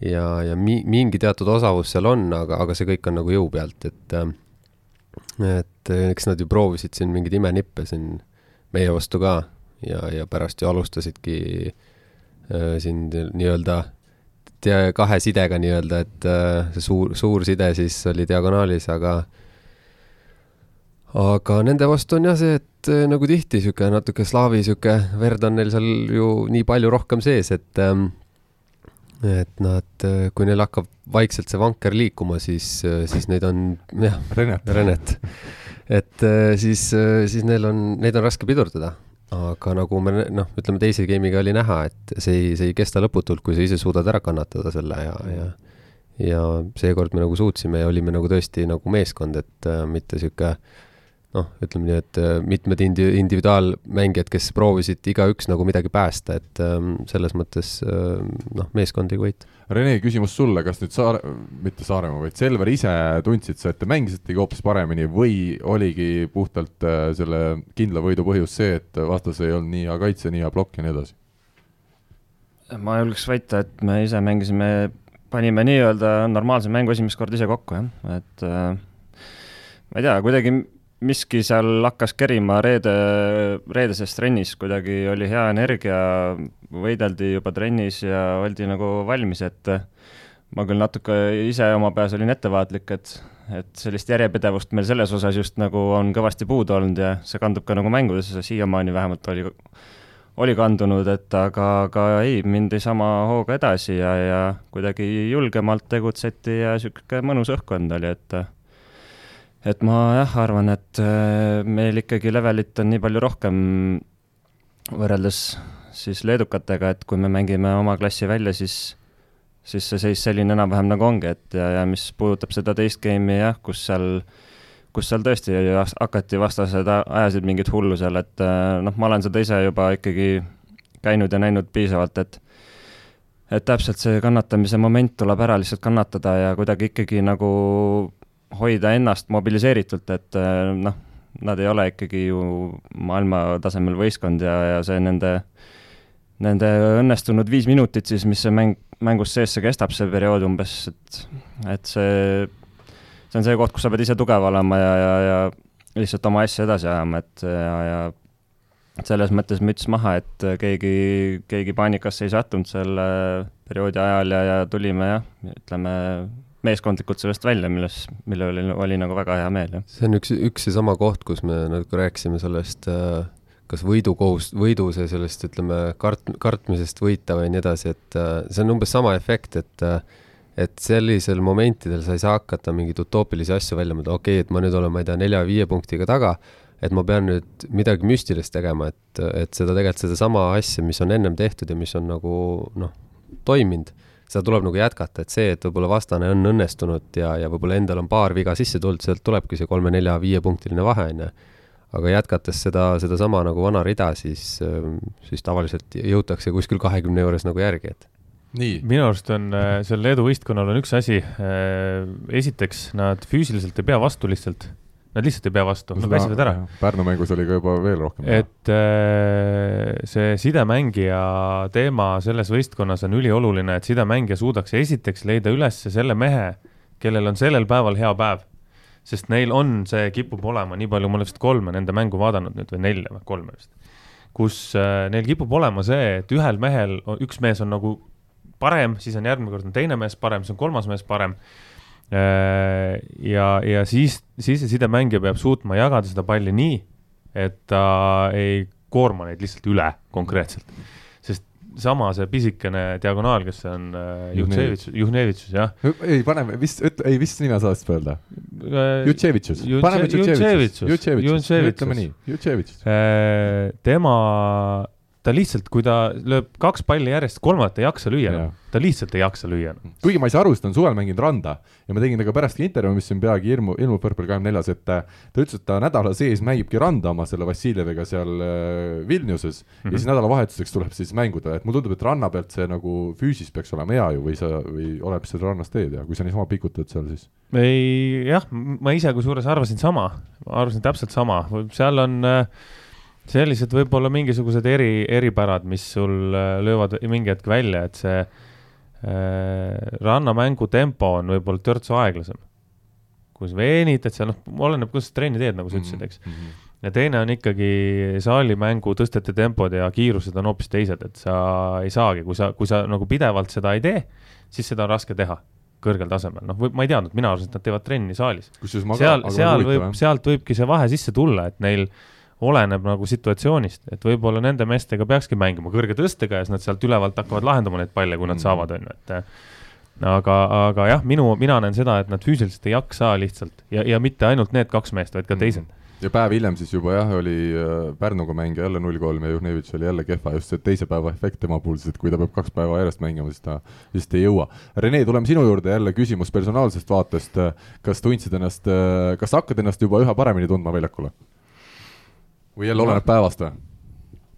Ja, ja mi-, mingi teatud osavus seal on, aga, aga see kõik on nagu jõu pealt, et äh, et eks nad ju proovisid siin mingeid imenippe siin meie vastu ka ja, ja pärast ju alustasidki äh, siin nii-öelda kahe sidega nii-öelda, et äh, see suur, suur side siis oli diagonaalis, aga aga nende vastu on jah see, et äh, nagu tihti niisugune natuke slaavi niisugune verd on neil seal ju nii palju rohkem sees, et ähm, et nad, äh, kui neil hakkab vaikselt see vanker liikuma, siis, siis neid on jah, Renet, Renet. et äh, siis, siis neil on, neid on raske pidurdada. aga nagu me noh, ütleme teise game'iga oli näha, et see ei, see ei kesta lõputult, kui sa ise suudad ära kannatada selle ja, ja ja seekord me nagu suutsime ja olime nagu tõesti nagu meeskond, et äh, mitte sihuke noh, ütleme nii, et äh, mitmed indi-, individuaalmängijad, kes proovisid igaüks nagu midagi päästa, et ähm, selles mõttes äh, noh, meeskondlik võit. Rene, küsimus sulle, kas nüüd Saare, mitte Saaremaa, vaid Selver ise tundsid sa, et te mängisitegi hoopis paremini või oligi puhtalt äh, selle kindla võidu põhjus see, et vastas ei olnud nii hea kaitse, nii hea plokk ja nii edasi? ma julgeks väita, et me ise mängisime, panime nii-öelda normaalse mängu esimest korda ise kokku, jah, et äh, ma ei tea, kuidagi miski seal hakkas kerima reede, reedeses trennis, kuidagi oli hea energia, võideldi juba trennis ja oldi nagu valmis, et ma küll natuke ise oma peas olin ettevaatlik, et, et sellist järjepidevust meil selles osas just nagu on kõvasti puudu olnud ja see kandub ka nagu mängudesse, siiamaani vähemalt oli oli kandunud, et aga, aga ei, mindi sama hooga edasi ja, ja kuidagi julgemalt tegutseti ja niisugune mõnus õhkkond oli, et et ma jah, arvan, et äh, meil ikkagi levelit on nii palju rohkem võrreldes siis leedukatega, et kui me mängime oma klassi välja, siis siis see seis selline enam-vähem nagu ongi, et ja, ja mis puudutab seda teist game'i jah, kus seal kus seal tõesti hakati vastased, ajasid mingit hullu seal, et äh, noh, ma olen seda ise juba ikkagi käinud ja näinud piisavalt, et et täpselt see kannatamise moment tuleb ära lihtsalt kannatada ja kuidagi ikkagi nagu hoida ennast mobiliseeritult, et äh, noh, nad ei ole ikkagi ju maailmatasemel võistkond ja, ja see nende, nende õnnestunud viis minutit siis, mis see mäng, mängus sees see kestab, see periood umbes, et, et see see on see koht, kus sa pead ise tugev olema ja, ja, ja lihtsalt oma asja edasi ajama, et ja, ja selles mõttes müts maha, et keegi, keegi paanikasse ei sattunud selle perioodi ajal ja, ja tulime jah, ütleme meeskondlikult sellest välja, milles, mille üle oli, oli nagu väga hea meel, jah. see on üks, üks seesama koht, kus me nagu rääkisime sellest äh, kas võidukohust, võidu see sellest, ütleme, kart-, kartmisest võita või nii edasi, et äh, see on umbes sama efekt, et äh, et sellisel momentidel sa ei saa hakata mingeid utoopilisi asju välja mõtlema, okei okay,, et ma nüüd olen, ma ei tea, nelja-viie punktiga taga, et ma pean nüüd midagi müstilist tegema, et, et seda tegelikult sedasama asja, mis on ennem tehtud ja mis on nagu noh, toiminud, seda tuleb nagu jätkata, et see, et võib-olla vastane on õnnestunud ja, ja võib-olla endal on paar viga sisse tulnud, sealt tulebki see kolme-nelja-viiepunktiline vahe, on ju. aga jätkates seda, sedasama nagu vana rida, siis, siis tavaliselt jõutakse kuskil kahekümne juures nagu järgi, et. Nii, minu arust on äh, sel Leedu võistkonnal on üks asi. esiteks, nad füüsiliselt ei pea vastu lihtsalt, nad lihtsalt ei pea vastu, nad väsivad ära. Pärnu mängus oli ka juba veel rohkem. et äh, see sidemängija teema selles võistkonnas on ülioluline, et sidemängija suudaks esiteks leida üles selle mehe, kellel on sellel päeval hea päev. sest neil on see, kipub olema, nii palju, ma olen vist kolme nende mängu vaadanud nüüd või nelja või kolme vist, kus äh, neil kipub olema see, et ühel mehel, üks mees on nagu parem, siis on järgmine kord on teine mees parem, siis on kolmas mees parem. ja, ja siis, siis see sidemängija peab suutma jagada seda palli nii, et ta ei koorma neid lihtsalt üle konkreetselt. sest sama see pisikene diagonaal, kes on äh, Juhtsevitš, Juhnevitšus jah. ei, paneme vist, ei vist nime saad vist öelda. Jutševitšus, Jutše- paneme Jutševitšus, Jutševitšus. Jutševitšus, Jutševitšus. ütleme nii, Jutševitšus. Äh, tema, ta lihtsalt, kui ta lööb kaks palli järjest, kolmandat ei jaksa lüüa enam, ta lihtsalt ei jaksa lüüa enam. kuigi ma ei saa aru, sest ta on suvel mänginud randa. Ja ma tegin temaga pärast intervjuu, mis siin peagi ilmu, ilmub Purple kahekümne neljas, et äh, ta ütles, et ta nädala sees mängibki randa oma selle Vassiljeviga seal äh, Vilniuses. Mm -hmm. Mhm. ja siis nädalavahetuseks tuleb siis mänguda, et mulle tundub, et ranna pealt see nagu füüsis peaks olema hea ju või sa, või oleneb, mis sa rannas teed ja kui sa niisama pikutad seal, siis? Ei jah, ma ise kusjuures arvasin sama, arvasin täpselt sama, seal on äh, sellised võib-olla mingisugused eri, eripärad, mis sul äh, löövad mingi hetk välja, et see äh, rannamängu tempo on võib-olla törtsu aeglasem. kui sa venitad seal, noh, oleneb, kuidas sa trenni teed, nagu sa ütlesid, eks. mm. -hmm. ja teine on ikkagi saalimängu tõstete tempod ja kiirused on hoopis teised, et sa ei saagi, kui sa, kui sa nagu pidevalt seda ei tee, siis seda on raske teha. kõrgel tasemel, noh, ma ei teadnud, mina arvasin, et nad teevad trenni saalis. seal, seal võib, sealt võibki see vahe sisse tulla, et neil oleneb nagu situatsioonist, et võib-olla nende meestega peakski mängima kõrge tõstega ja siis nad sealt ülevalt hakkavad lahendama neid palle, kui nad mm. saavad, on ju, et aga, aga jah, minu, mina näen seda, et nad füüsiliselt ei jaksa lihtsalt ja, ja mitte ainult need kaks meest, vaid ka mm. teised ja päev hiljem siis juba jah, oli äh, Pärnuga mängija jälle null kolm ja Juhnevitš oli jälle kehva, just see teise päeva efekt tema puhul, sest et kui ta peab kaks päeva järjest mängima, siis ta vist ei jõua. Rene, tuleme sinu juurde jälle küsimus personaalsest vaatest. kas tundsid ennast, äh, kas hakkad ennast juba üha paremini tundma väljakule? Või jälle oleneb päevast või?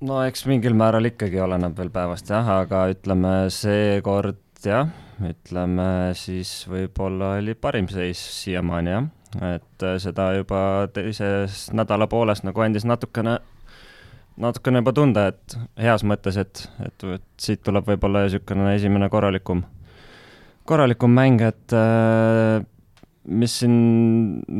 no eks mingil määral ikkagi oleneb veel päevast jah, aga ütleme seekord jah ütleme siis võib-olla oli parim seis siiamaani jah, et äh, seda juba teises nädala pooles nagu andis natukene, natukene juba tunda, et heas mõttes, et, et, et siit tuleb võib-olla niisugune esimene korralikum, korralikum mäng, et äh, mis siin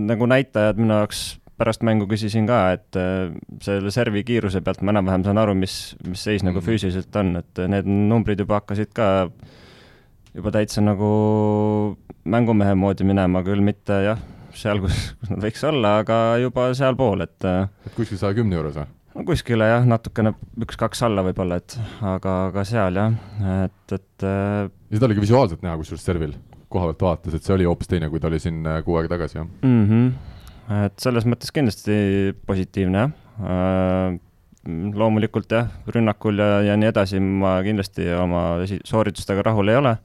nagu näitajad minu jaoks pärast mängu küsisin ka, et äh, selle servi kiiruse pealt ma enam-vähem saan aru, mis, mis seis nagu mm. füüsiliselt on, et need numbrid juba hakkasid ka juba täitsa nagu mängumehe moodi minema, küll mitte jah, seal, kus, kus nad võiks olla, aga juba sealpool, et äh, et kuskil saja kümne juures või? no kuskile jah, natukene üks-kaks alla võib-olla, et aga, aga seal jah, et, et äh, ja seda oli ka visuaalselt näha, kusjuures servil, koha pealt vaatas, et see oli hoopis teine, kui ta oli siin kuu aega tagasi, jah mm. -hmm. Et selles mõttes kindlasti positiivne jah loomulikult jah, rünnakul ja, ja nii edasi ma kindlasti oma sooritustega rahul ei ole.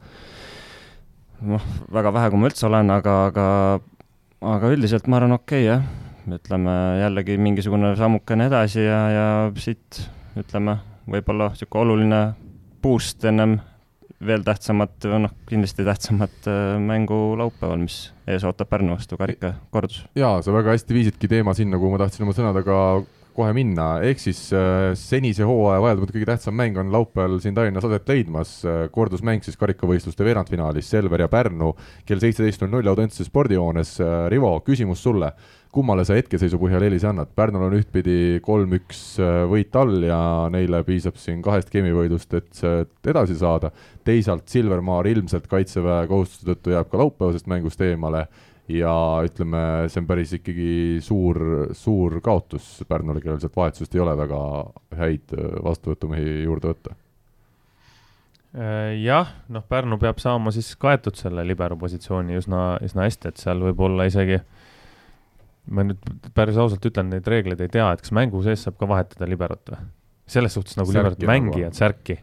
noh, väga vähe, kui ma üldse olen, aga, aga, aga üldiselt ma arvan, okei okay, jah, ütleme jällegi mingisugune sammukene edasi ja, ja siit ütleme, võib-olla niisugune oluline boost ennem veel tähtsamat, noh, kindlasti tähtsamat äh, mängu laupäeval, mis ees ootab Pärnu vastu, karikakordus. jaa, sa väga hästi viisidki teema sinna, kuhu ma tahtsin oma sõnadega kohe minna, ehk siis äh, senise hooaja vaieldamatult kõige tähtsam mäng on laupäeval siin Tallinnas aset leidmas äh,, kordusmäng siis karikavõistluste veerandfinaalis Selver ja Pärnu kell seitseteist null null Audentse spordihoones. Äh,. Rivo, küsimus sulle, kummale sa hetkeseisu põhjal eelise annad, Pärnul on ühtpidi kolm-üks võit all ja neile piisab siin kahest geimivõidust, et edasi saada, teisalt Silvermaar ilmselt kaitseväe kohustuste tõttu jääb ka laupäevasest mängust eemale ja ütleme, see on päris ikkagi suur, suur kaotus Pärnule, kellel sealt vahetusest ei ole väga häid äh, vastuvõtumehi juurde võtta. Äh, jah, noh, Pärnu peab saama siis kaetud selle libero positsiooni üsna, üsna hästi, et seal võib olla isegi, ma nüüd päris ausalt ütlen, neid reegleid ei tea, et kas mängu sees saab ka vahetada liberot või? selles suhtes nagu liberot mängijad, särki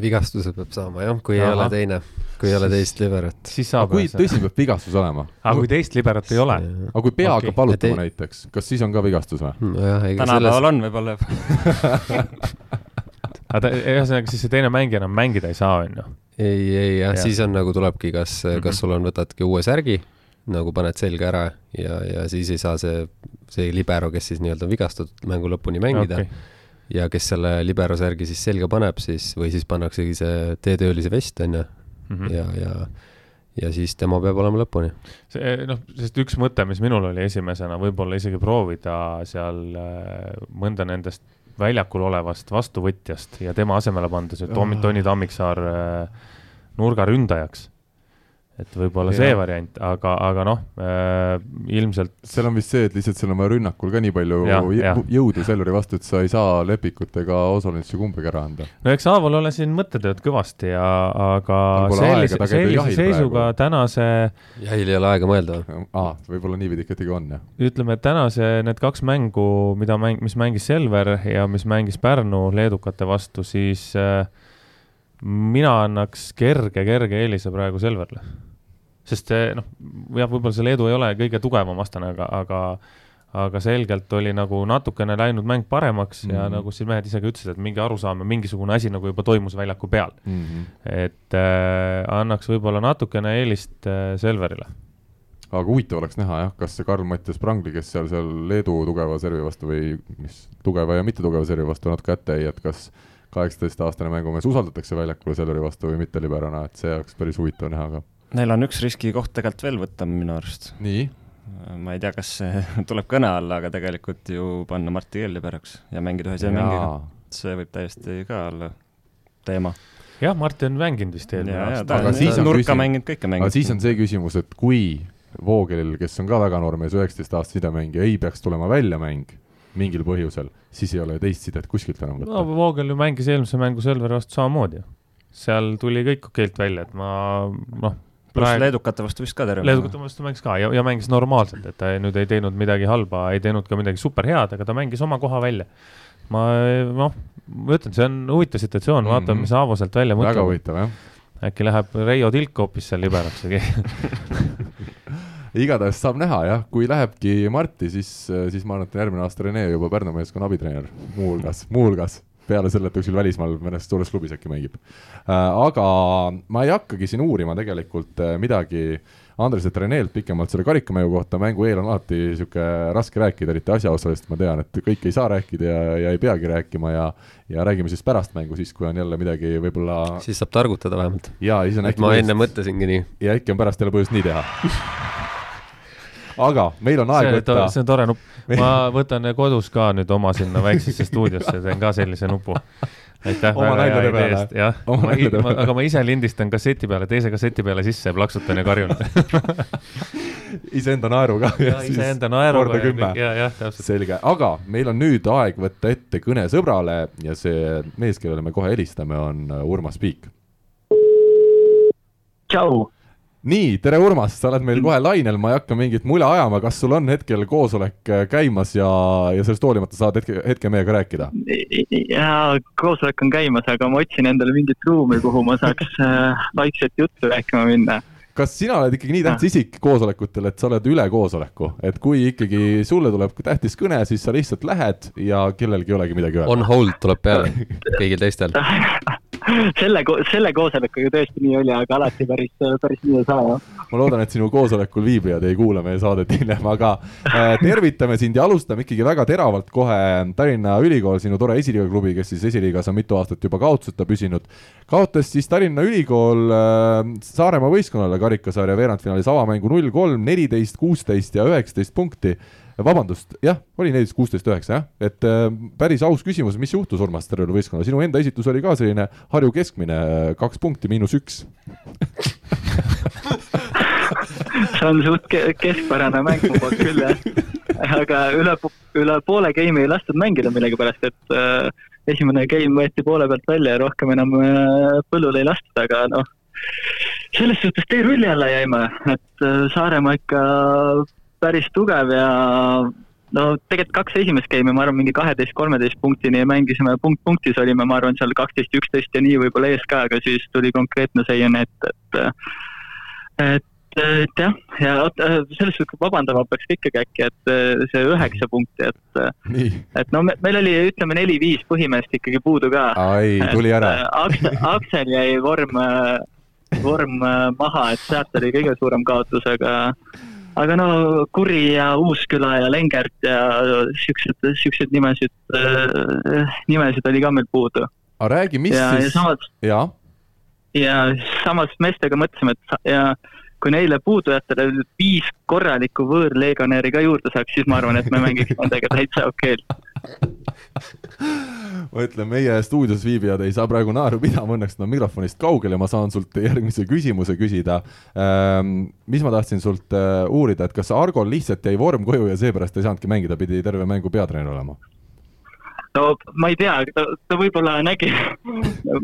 vigastuse peab saama jah, kui Aha. ei ole teine, kui ei ole teist liberat. siis saab. kui tõsine peab vigastus olema? aga kui teist liberat ei ole? aga kui pea hakkab okay. valutama te... näiteks, kas siis on ka vigastus või no? tänapäeval selles... on võib-olla juba aga ühesõnaga siis see teine mängija enam mängida ei saa, on ju? ei, ei jah ja., siis on nagu tulebki, kas mm, -hmm. kas sul on, võtadki uue särgi, nagu paned selga ära ja, ja siis ei saa see, see libero, kes siis nii-öelda vigastatud, mängu lõpuni mängida okay ja kes selle libero särgi siis selga paneb, siis, või siis pannaksegi see teetöölise vest, on ju, mhm. ja, ja ja siis tema peab olema lõpuni. see noh, sest üks mõte, mis minul oli esimesena, võib-olla isegi proovida seal äh, mõnda nendest väljakul olevast vastuvõtjast ja tema asemele panda see Toni, Toni Tammiksaar äh, nurgaründajaks et võib-olla see variant, aga, aga noh äh,, ilmselt. seal on vist see, et lihtsalt seal on vaja rünnakul ka nii palju ja, ja. jõudu Selveri vastu, et sa ei saa Lepikut ega Osolinitši kumbagi ära anda. no eks Aaval ole siin mõttetööd kõvasti ja, aga sellise, sellise seisuga praegu. tänase. jahil ei ole aega mõelda või? aa, võib-olla niipidi ikkagi on, jah. ütleme, et tänase need kaks mängu, mida mäng, mis mängis Selver ja mis mängis Pärnu leedukate vastu, siis äh, mina annaks kerge, kerge eelise praegu Selverile sest noh, jah, võib-olla see Leedu ei ole kõige tugevam vastane, aga, aga aga selgelt oli nagu natukene läinud mäng paremaks mm -hmm. ja mhm. nagu siin mehed ise ka ütlesid, et mingi arusaam ja mingisugune asi nagu juba toimus väljaku peal mm. -hmm. et äh, annaks võib-olla natukene eelist äh, Selverile aga huvitav oleks näha jah, kas see Karl-Mattias Prangli, kes seal, seal Leedu tugeva servi vastu või mis, tugeva ja mittetugeva servi vastu natuke kätte jäi, et kas kaheksateistaastane mängumees usaldatakse väljakule Selveri vastu või mitte liberana, et see oleks päris huvitav näha ka Neil on üks riskikoht tegelikult veel võtta minu arust. nii? ma ei tea, kas see tuleb kõne alla, aga tegelikult ju panna Martti Kelly päraks ja mängida ühe seal mängiga. see võib täiesti ka olla teema. jah, Martin on mänginud vist eelmine aasta. ta Aga siis on nurka mänginud, kõike aga mänginud. siis on see küsimus, et kui Voogelil, kes on ka väga noor mees, üheksateist aastase sidemängija, ei peaks tulema väljamäng mingil põhjusel, siis ei ole teist sidet kuskilt enam no võtta. Voogel ju mängis eelmise mängu Selveri vastu samamoodi seal tuli kõik okeilt välja, et ma noh, pluss leedukate vastu vist ka terve. leedukate vastu mängis ka ja, ja mängis normaalselt, et ta ei- nüüd ei teinud midagi halba, ei teinud ka midagi superhead, aga ta mängis oma koha välja. ma noh, ma ütlen, see on huvitav situatsioon, vaatame, Mhm. mis Aavo sealt välja väga mõtleb. huvitav jah. äkki läheb Reio Tilk hoopis seal liberaks või igatahes saab näha jah, kui lähebki Marti, siis, siis ma arvan, et järgmine aasta Rene juba Pärnu meeskonna abitreener, muuhulgas, muuhulgas peale selle, et kuskil välismaal mõnes suures klubis äkki mängib äh,. aga ma ei hakkagi siin uurima tegelikult äh, midagi Andreselt Renelt pikemalt selle karikamängu kohta, mängu eel on alati sihuke raske rääkida, eriti asjaosalisest, ma tean, et kõike ei saa rääkida ja, ja ei peagi rääkima ja ja räägime siis pärast mängu, siis kui on jälle midagi võib-olla siis saab targutada vähemalt. ja siis on äkki ma enne mõtlesingi nii. ja äkki on pärast jälle põhjust nii teha. Aga meil on aeg see võtta, see on tore nupp. ma võtan kodus ka nüüd oma sinna väiksesse stuudiosse, teen ka sellise nupu. aitäh Oma väga hea idee eest, jah. Aga ma ise lindistan kasseti peale, teise kasseti peale sisse ja plaksutan ja karjun. iseenda naeruga. iseenda naeruga korda ja ja, jah, täpselt. selge, aga meil on nüüd aeg võtta ette kõne sõbrale ja see mees, kellele me kohe helistame, on Urmas Piik. tšau, nii, tere Urmas, sa oled meil kohe lainel, ma ei hakka mingit mula ajama, kas sul on hetkel koosolek äh, käimas ja, ja sellest hoolimata saad hetke, hetke meiega rääkida? ja koosolek on käimas, aga ma otsin endale mingit ruumi, kuhu ma saaks äh, vaikselt juttu rääkima minna. Kas sina oled ikkagi nii tähtis isik koosolekutel, et sa oled üle koosoleku, et kui ikkagi sulle tuleb tähtis kõne, siis sa lihtsalt lähed ja kellelgi ei olegi midagi öelda? On hold tuleb peale kõigil teistel. selle, selle koosolekuga tõesti nii oli, aga alati päris, päris nii ei saa jah. ma loodan, et sinu koosolekul viibijad ei kuula meie saadet hiljem, aga äh, tervitame sind ja alustame ikkagi väga teravalt kohe Tallinna Ülikool, sinu tore esiliiga klubi, kes siis esiliigas on mitu aastat juba kaotuseta püsinud. kaotas siis Tallinna Ülikool äh, Saaremaa võistkonnale karikasarja veerandfinaalis avamängu null kolm, neliteist, kuusteist ja üheksateist punkti vabandust, jah, oli neliteist, kuusteist, üheksa jah, et äh, päris aus küsimus, mis juhtus Urmas tervele võistkonnale, sinu enda esitus oli ka selline Harju keskmine, kaks punkti miinus üks. see on suht ke- keskpärane mäng mu poolt küll jah. aga üle, üle poole game'i ei lastud mängida millegipärast, et äh, esimene game võeti poole pealt välja ja rohkem enam äh, põllule ei lastud, aga noh, selles suhtes teerulli alla jäime, et äh, Saaremaa ikka päris tugev ja no tegelikult kaks esimest game'i, ma arvan, mingi kaheteist, kolmeteist punktini mängisime, punkt punktis olime, ma arvan, seal kaksteist, üksteist ja nii võib-olla ees ka, aga siis tuli konkreetne seiene ette, et et et jah, ja oot- selles suhtes vabandama peaks ka ikkagi äkki, et äh, see üheksa punkti, et nii, et no me, meil oli, ütleme neli-viis põhimeest ikkagi puudu ka. ai, tuli ära. Aksel, Aksel jäi vorm, vorm äh, maha, et sealt oli kõige suurem kaotus, aga aga no Kuri ja Uusküla ja Lengert ja siuksed, siukseid nimesid, nimesid oli ka meil puudu. aga räägi, mis ja, ja siis, samas, jaa, ja samas meestega mõtlesime, et sa- ja kui neile puudujatele viis korralikku võõrlegionäri ka juurde saaks, siis ma arvan, et me mängiks nendega täitsa okeilt. ma ütlen, meie stuudios viibijad ei saa praegu naeru pidama, õnneks nad on mikrofonist kaugel ja ma saan sult järgmise küsimuse küsida ähm,. mis ma tahtsin sult äh, uurida, et kas Argol lihtsalt jäi vorm koju ja seepärast ei saanudki mängida, pidi terve mängu peatreener olema? No ma ei tea, ta, ta võib-olla nägi,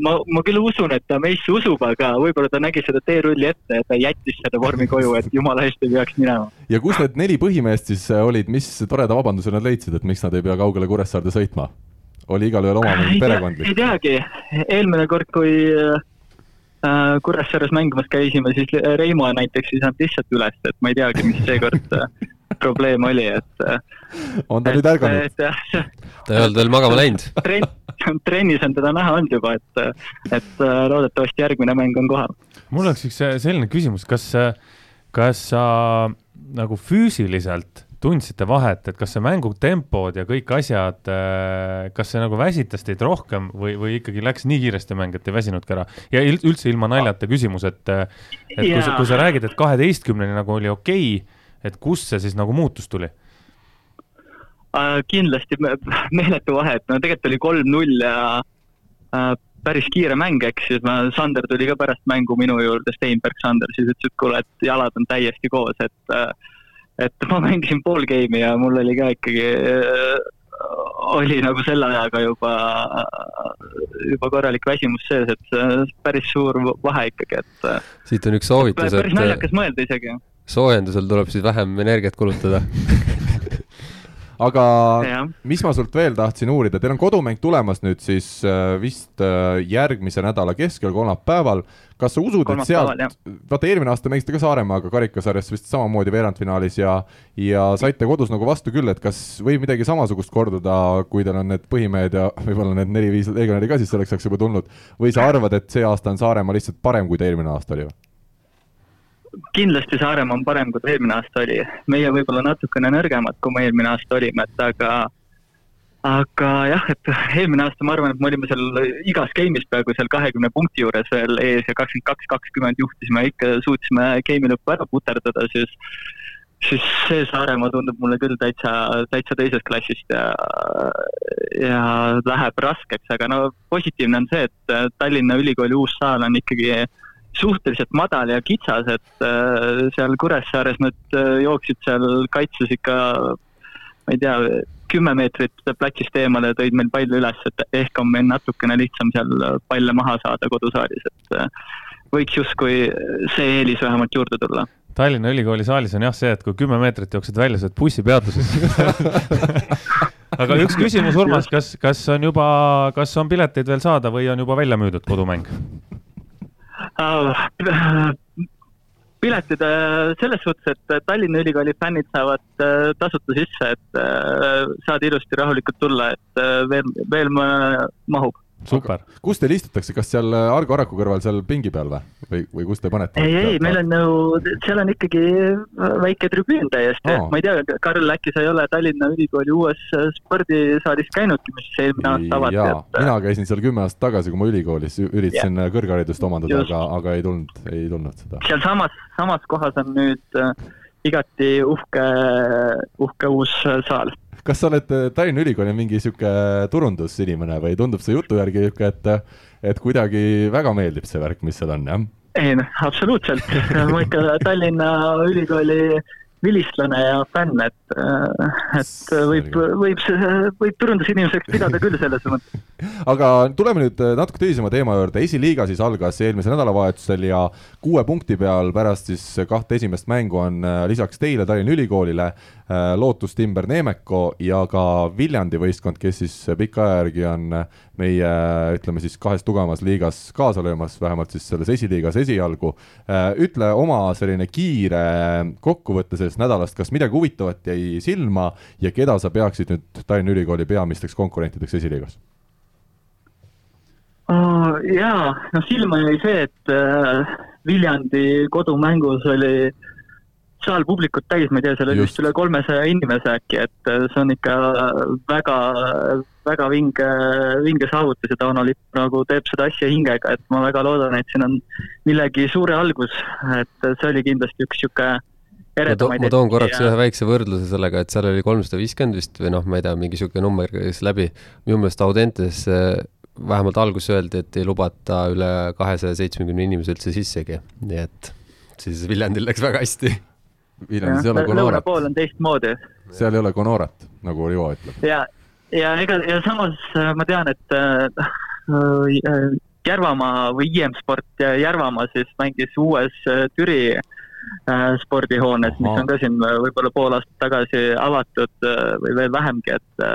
ma, ma küll usun, et ta meisse usub, aga võib-olla ta nägi seda teerulli ette ja ta jättis selle vormi koju, et jumala eest ei peaks minema. ja kus need neli põhimeest siis äh, olid, mis toreda vabanduse nad leidsid, et miks nad ei pea kaugele Kuressaarde sõitma? oli igalühel oma ei perekondlik? teagi, eelmine kord, kui äh, Kuressaares mängimas käisime, siis Reimo näiteks ei saanud lihtsalt üles, et ma ei teagi, mis seekord äh, probleem oli, et äh, on ta nüüd ärganud? et jah, see ta ei olnud veel magama läinud. trenn, trennis on teda näha olnud juba, et, et äh, loodetavasti järgmine mäng on kohal. mul oleks üks äh, selline küsimus, kas, kas sa nagu füüsiliselt tundsite vahet, et kas see mängu tempod ja kõik asjad, kas see nagu väsitas teid rohkem või, või ikkagi läks nii kiiresti mäng, et ei väsinudki ära? ja üldse ilma naljata küsimus, et, et kui sa, kui sa räägid, et kaheteistkümneni nagu oli okei okay,, et kust see siis nagu muutus tuli? Äh, kindlasti me- meeletu vahe, et no tegelikult oli kolm-null ja äh, päris kiire mäng, eks, siis ma, Sander tuli ka pärast mängu minu juurde, Steinberg Sander, siis ütles, et kuule, et jalad on täiesti koos, et et ma mängisin pool game'i ja mul oli ka ikkagi oli nagu selle ajaga juba, juba korralik väsimus sees, et päris suur vahe ikkagi, et. siit on üks soovitus, et. päris naljakas mõelda isegi. Soojendusel tuleb siis vähem energiat kulutada aga ja. mis ma sult veel tahtsin uurida, teil on kodumäng tulemas nüüd siis äh, vist äh, järgmise nädala keskel, kolmapäeval. kas sa usud, et sealt, vaata eelmine aasta mängisite ka Saaremaaga karikasarjas vist samamoodi veerandfinaalis ja ja saite kodus nagu vastu küll, et kas võib midagi samasugust korduda, kui teil on need põhimehed ja võib-olla need neli-viis legionäri ka siis selleks ajaks juba tulnud, või sa arvad, et see aasta on Saaremaa lihtsalt parem, kui ta eelmine aasta oli või? Kindlasti Saaremaa on parem, kui ta eelmine aasta oli. meie võib-olla natukene nõrgemad, kui me eelmine aasta olime, et aga, aga jah, et eelmine aasta ma arvan, et me olime seal igas game'is peaaegu seal kahekümne punkti juures veel ees ja kakskümmend kaks, kakskümmend juhtisime, ikka suutsime game'i lõppu ära puterdada, siis siis see Saaremaa tundub mulle küll täitsa, täitsa teisest klassist ja, ja läheb raskeks, aga no positiivne on see, et Tallinna Ülikooli uus saal on ikkagi äh, suhteliselt madal ja kitsas, et äh, seal Kuressaares nad äh, jooksid seal kaitses ikka, ma ei tea, kümme meetrit platsist eemale tõid meil palli üles, et ehk on meil natukene lihtsam seal palle maha saada kodusaalis, et äh, võiks justkui see eelis vähemalt juurde tulla. Tallinna Ülikooli saalis on jah see, et kui kümme meetrit jooksed välja, sa oled bussipeatuses aga üks küsimus, Urmas, kas, kas on juba, kas on pileteid veel saada või on juba välja müüdud kodumäng? Äh, piletid äh, selles suhtes, et Tallinna Ülikooli fännid saavad äh, tasuta sisse, et saad ilusti rahulikult tulla, et veel, veel mahub super. kus teil istutakse, kas seal äh, Argo Araku kõrval seal pingi peal või, või, või kus te panete? ei, ei, meil on ju, seal on ikkagi äh, väike tribüün täiesti oh., ma ei tea, Karl, äkki sa ei ole Tallinna Ülikooli uues äh, spordisaalis käinudki, mis eelmine aasta avati? et..., mina käisin seal kümme aastat tagasi, kui ma ülikoolis üritasin yeah. kõrgharidust omandada, aga, aga ei tulnud, ei tulnud seda. sealsamas, samas kohas on nüüd igati uhke, uhke uus saal kas sa oled äh, Tallinna Ülikooli mingi sihuke turundusinimene või tundub see jutu järgi sihuke, et, et kuidagi väga meeldib see värk, mis seal on, jah? ei noh, absoluutselt ma ikka Tallinna Ülikooli vilistlane ja fänn, et, äh, et võib, võib, võib turundusinimeseks pidada küll selles mõttes. aga tuleme nüüd äh, natuke tõsisema teema juurde, esiliiga siis algas eelmisel nädalavahetusel ja kuue punkti peal pärast siis kahte esimest mängu on lisaks teile, Tallinna Ülikoolile, Äh, Lootus Timber Neemeko ja ka Viljandi võistkond, kes siis pika aja järgi on meie ütleme siis kahes tugevamas liigas kaasa löömas, vähemalt siis selles esiliigas esialgu. Äh, ütle oma selline kiire kokkuvõte sellest nädalast, kas midagi huvitavat jäi silma ja keda sa peaksid nüüd Tallinna Ülikooli peamisteks konkurentideks esiliigas? Jaa, noh silma jäi see, et uh, Viljandi kodumängus oli saal publikut täis, ma ei tea, seal oli vist üle kolmesaja inimese äkki, et äh, see on ikka väga, väga vinge, vinge saavutus ja Tauno Lipp nagu teeb seda asja hingega, et ma väga loodan, et siin on millegi suure algus, et see oli kindlasti üks niisugune ma, to ma toon korraks ja... ühe väikse võrdluse sellega, et seal oli kolmsada viiskümmend vist või noh, ma ei tea, mingi niisugune number käis läbi, minu meelest Audentes äh, vähemalt alguses öeldi, et ei lubata üle kahesaja seitsmekümne inimese üldse sissegi, nii et siis Viljandil läks väga hästi Viljandis ei ole Conorat. lõuna pool on teistmoodi. seal ei ole Conorat, nagu Rivo ütleb. ja, ja ega, ja samas äh, ma tean, et äh, Järvamaa või IM Sport Järvamaa siis mängis uues äh, Türi äh, spordihoones, mis on ka siin äh, võib-olla pool aastat tagasi avatud või veel vähemgi, et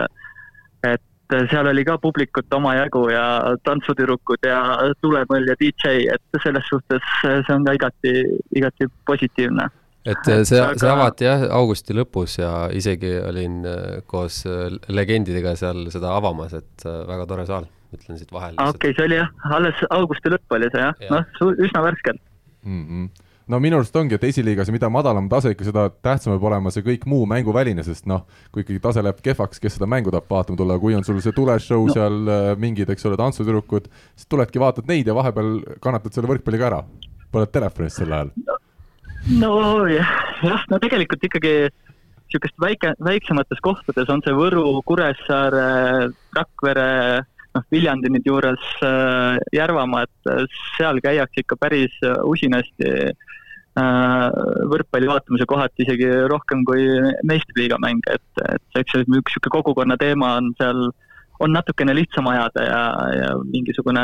et seal oli ka publikut omajagu ja tantsutüdrukud ja tulemõll ja DJ, et selles suhtes see on ka igati, igati positiivne et see, see avati jah augusti lõpus ja isegi olin äh, koos äh, legendidega seal seda avamas, et äh, väga tore saal, ütlen siit vahele. okei okay,, see oli jah, alles augusti lõpp oli see jah ja., noh, üsna värskelt mm. -hmm no minu arust ongi, et esiliigas, mida madalam tase ikka, seda tähtsam peab olema see kõik muu mänguväline, sest noh, kui ikkagi tase läheb kehvaks, kes seda mängu tahab vaatama tulla, kui on sul see tuleshow no. seal mingid, eks ole, tantsutüdrukud, siis tuledki, vaatad neid ja vahepeal kannatad selle võrkpalliga ära. põled telefonist sel ajal no no jah, no tegelikult ikkagi niisugust väike, väiksemates kohtades on see Võru, Kuressaare, Rakvere, noh, Viljandi nüüd juures äh, Järvamaa, et äh, seal käiakse ikka päris usinasti äh, võrkpalli vaatamise kohati isegi rohkem kui meistriliiga mänge, et, et eks see üks niisugune kogukonna teema on seal, on natukene lihtsam ajada ja, ja mingisugune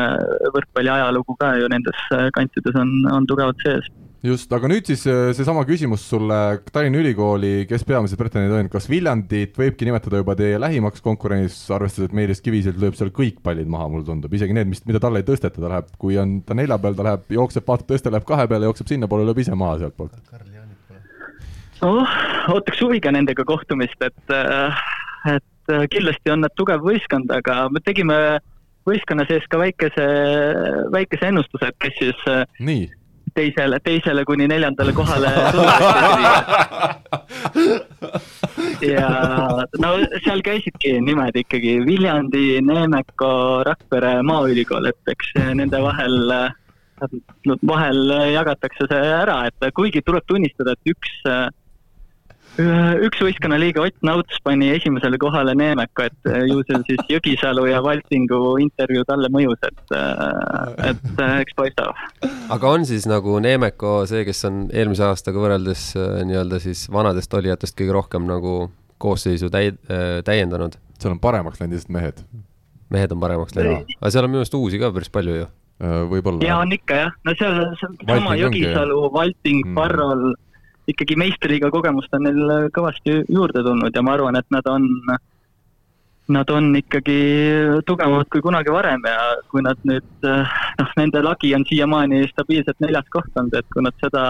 võrkpalli ajalugu ka ju nendes kantides on, on tugevalt sees just, aga nüüd siis äh, seesama küsimus sulle, Tallinna Ülikooli, kes peamised pretendendid on, kas Viljandit võibki nimetada juba teie lähimaks konkurendis, arvestades, et Meelis Kiviselt lööb seal kõik pallid maha, mulle tundub, isegi need, mis, mida talle ei tõsteta, ta läheb, kui on ta nelja peal, ta läheb, jookseb, vaatab tõste, läheb kahe peale, jookseb sinnapoole, lööb ise maha sealtpoolt. oh, ootaks huviga nendega kohtumist, et, äh, et äh, kindlasti on nad tugev võistkond, aga me tegime võistkonna sees ka väikese, väikese ennustuse, et kes siis nii teisele, teisele kuni neljandale kohale ja no seal käisidki nimed ikkagi Viljandi, Neemeko, Rakvere, Maaülikool, et eks nende vahel, vahel jagatakse see ära, et kuigi tuleb tunnistada, et üks üks võistkonnaliige Ott Nauts pani esimesele kohale Neemeka, et äh, ju see siis Jõgisalu ja Valtingu intervjuu talle mõjus, et, äh, et äh, eks paistab. aga on siis nagu Neemeko see, kes on eelmise aastaga võrreldes nii-öelda siis vanadest olijatest kõige rohkem nagu koosseisu täi-, täiendanud? seal on paremaks läinud lihtsalt mehed. mehed on paremaks läinud, aga seal on minu arust uusi ka päris palju ju võib-olla. ja on ikka jah, no seal, seal sama Jõgisalu, Valting mm., Parrol ikkagi meistriliiga kogemust on neil kõvasti juurde tulnud ja ma arvan, et nad on, nad on ikkagi tugevamad kui kunagi varem ja kui nad nüüd, noh, nende lagi on siiamaani stabiilselt neljas koht olnud, et kui nad seda,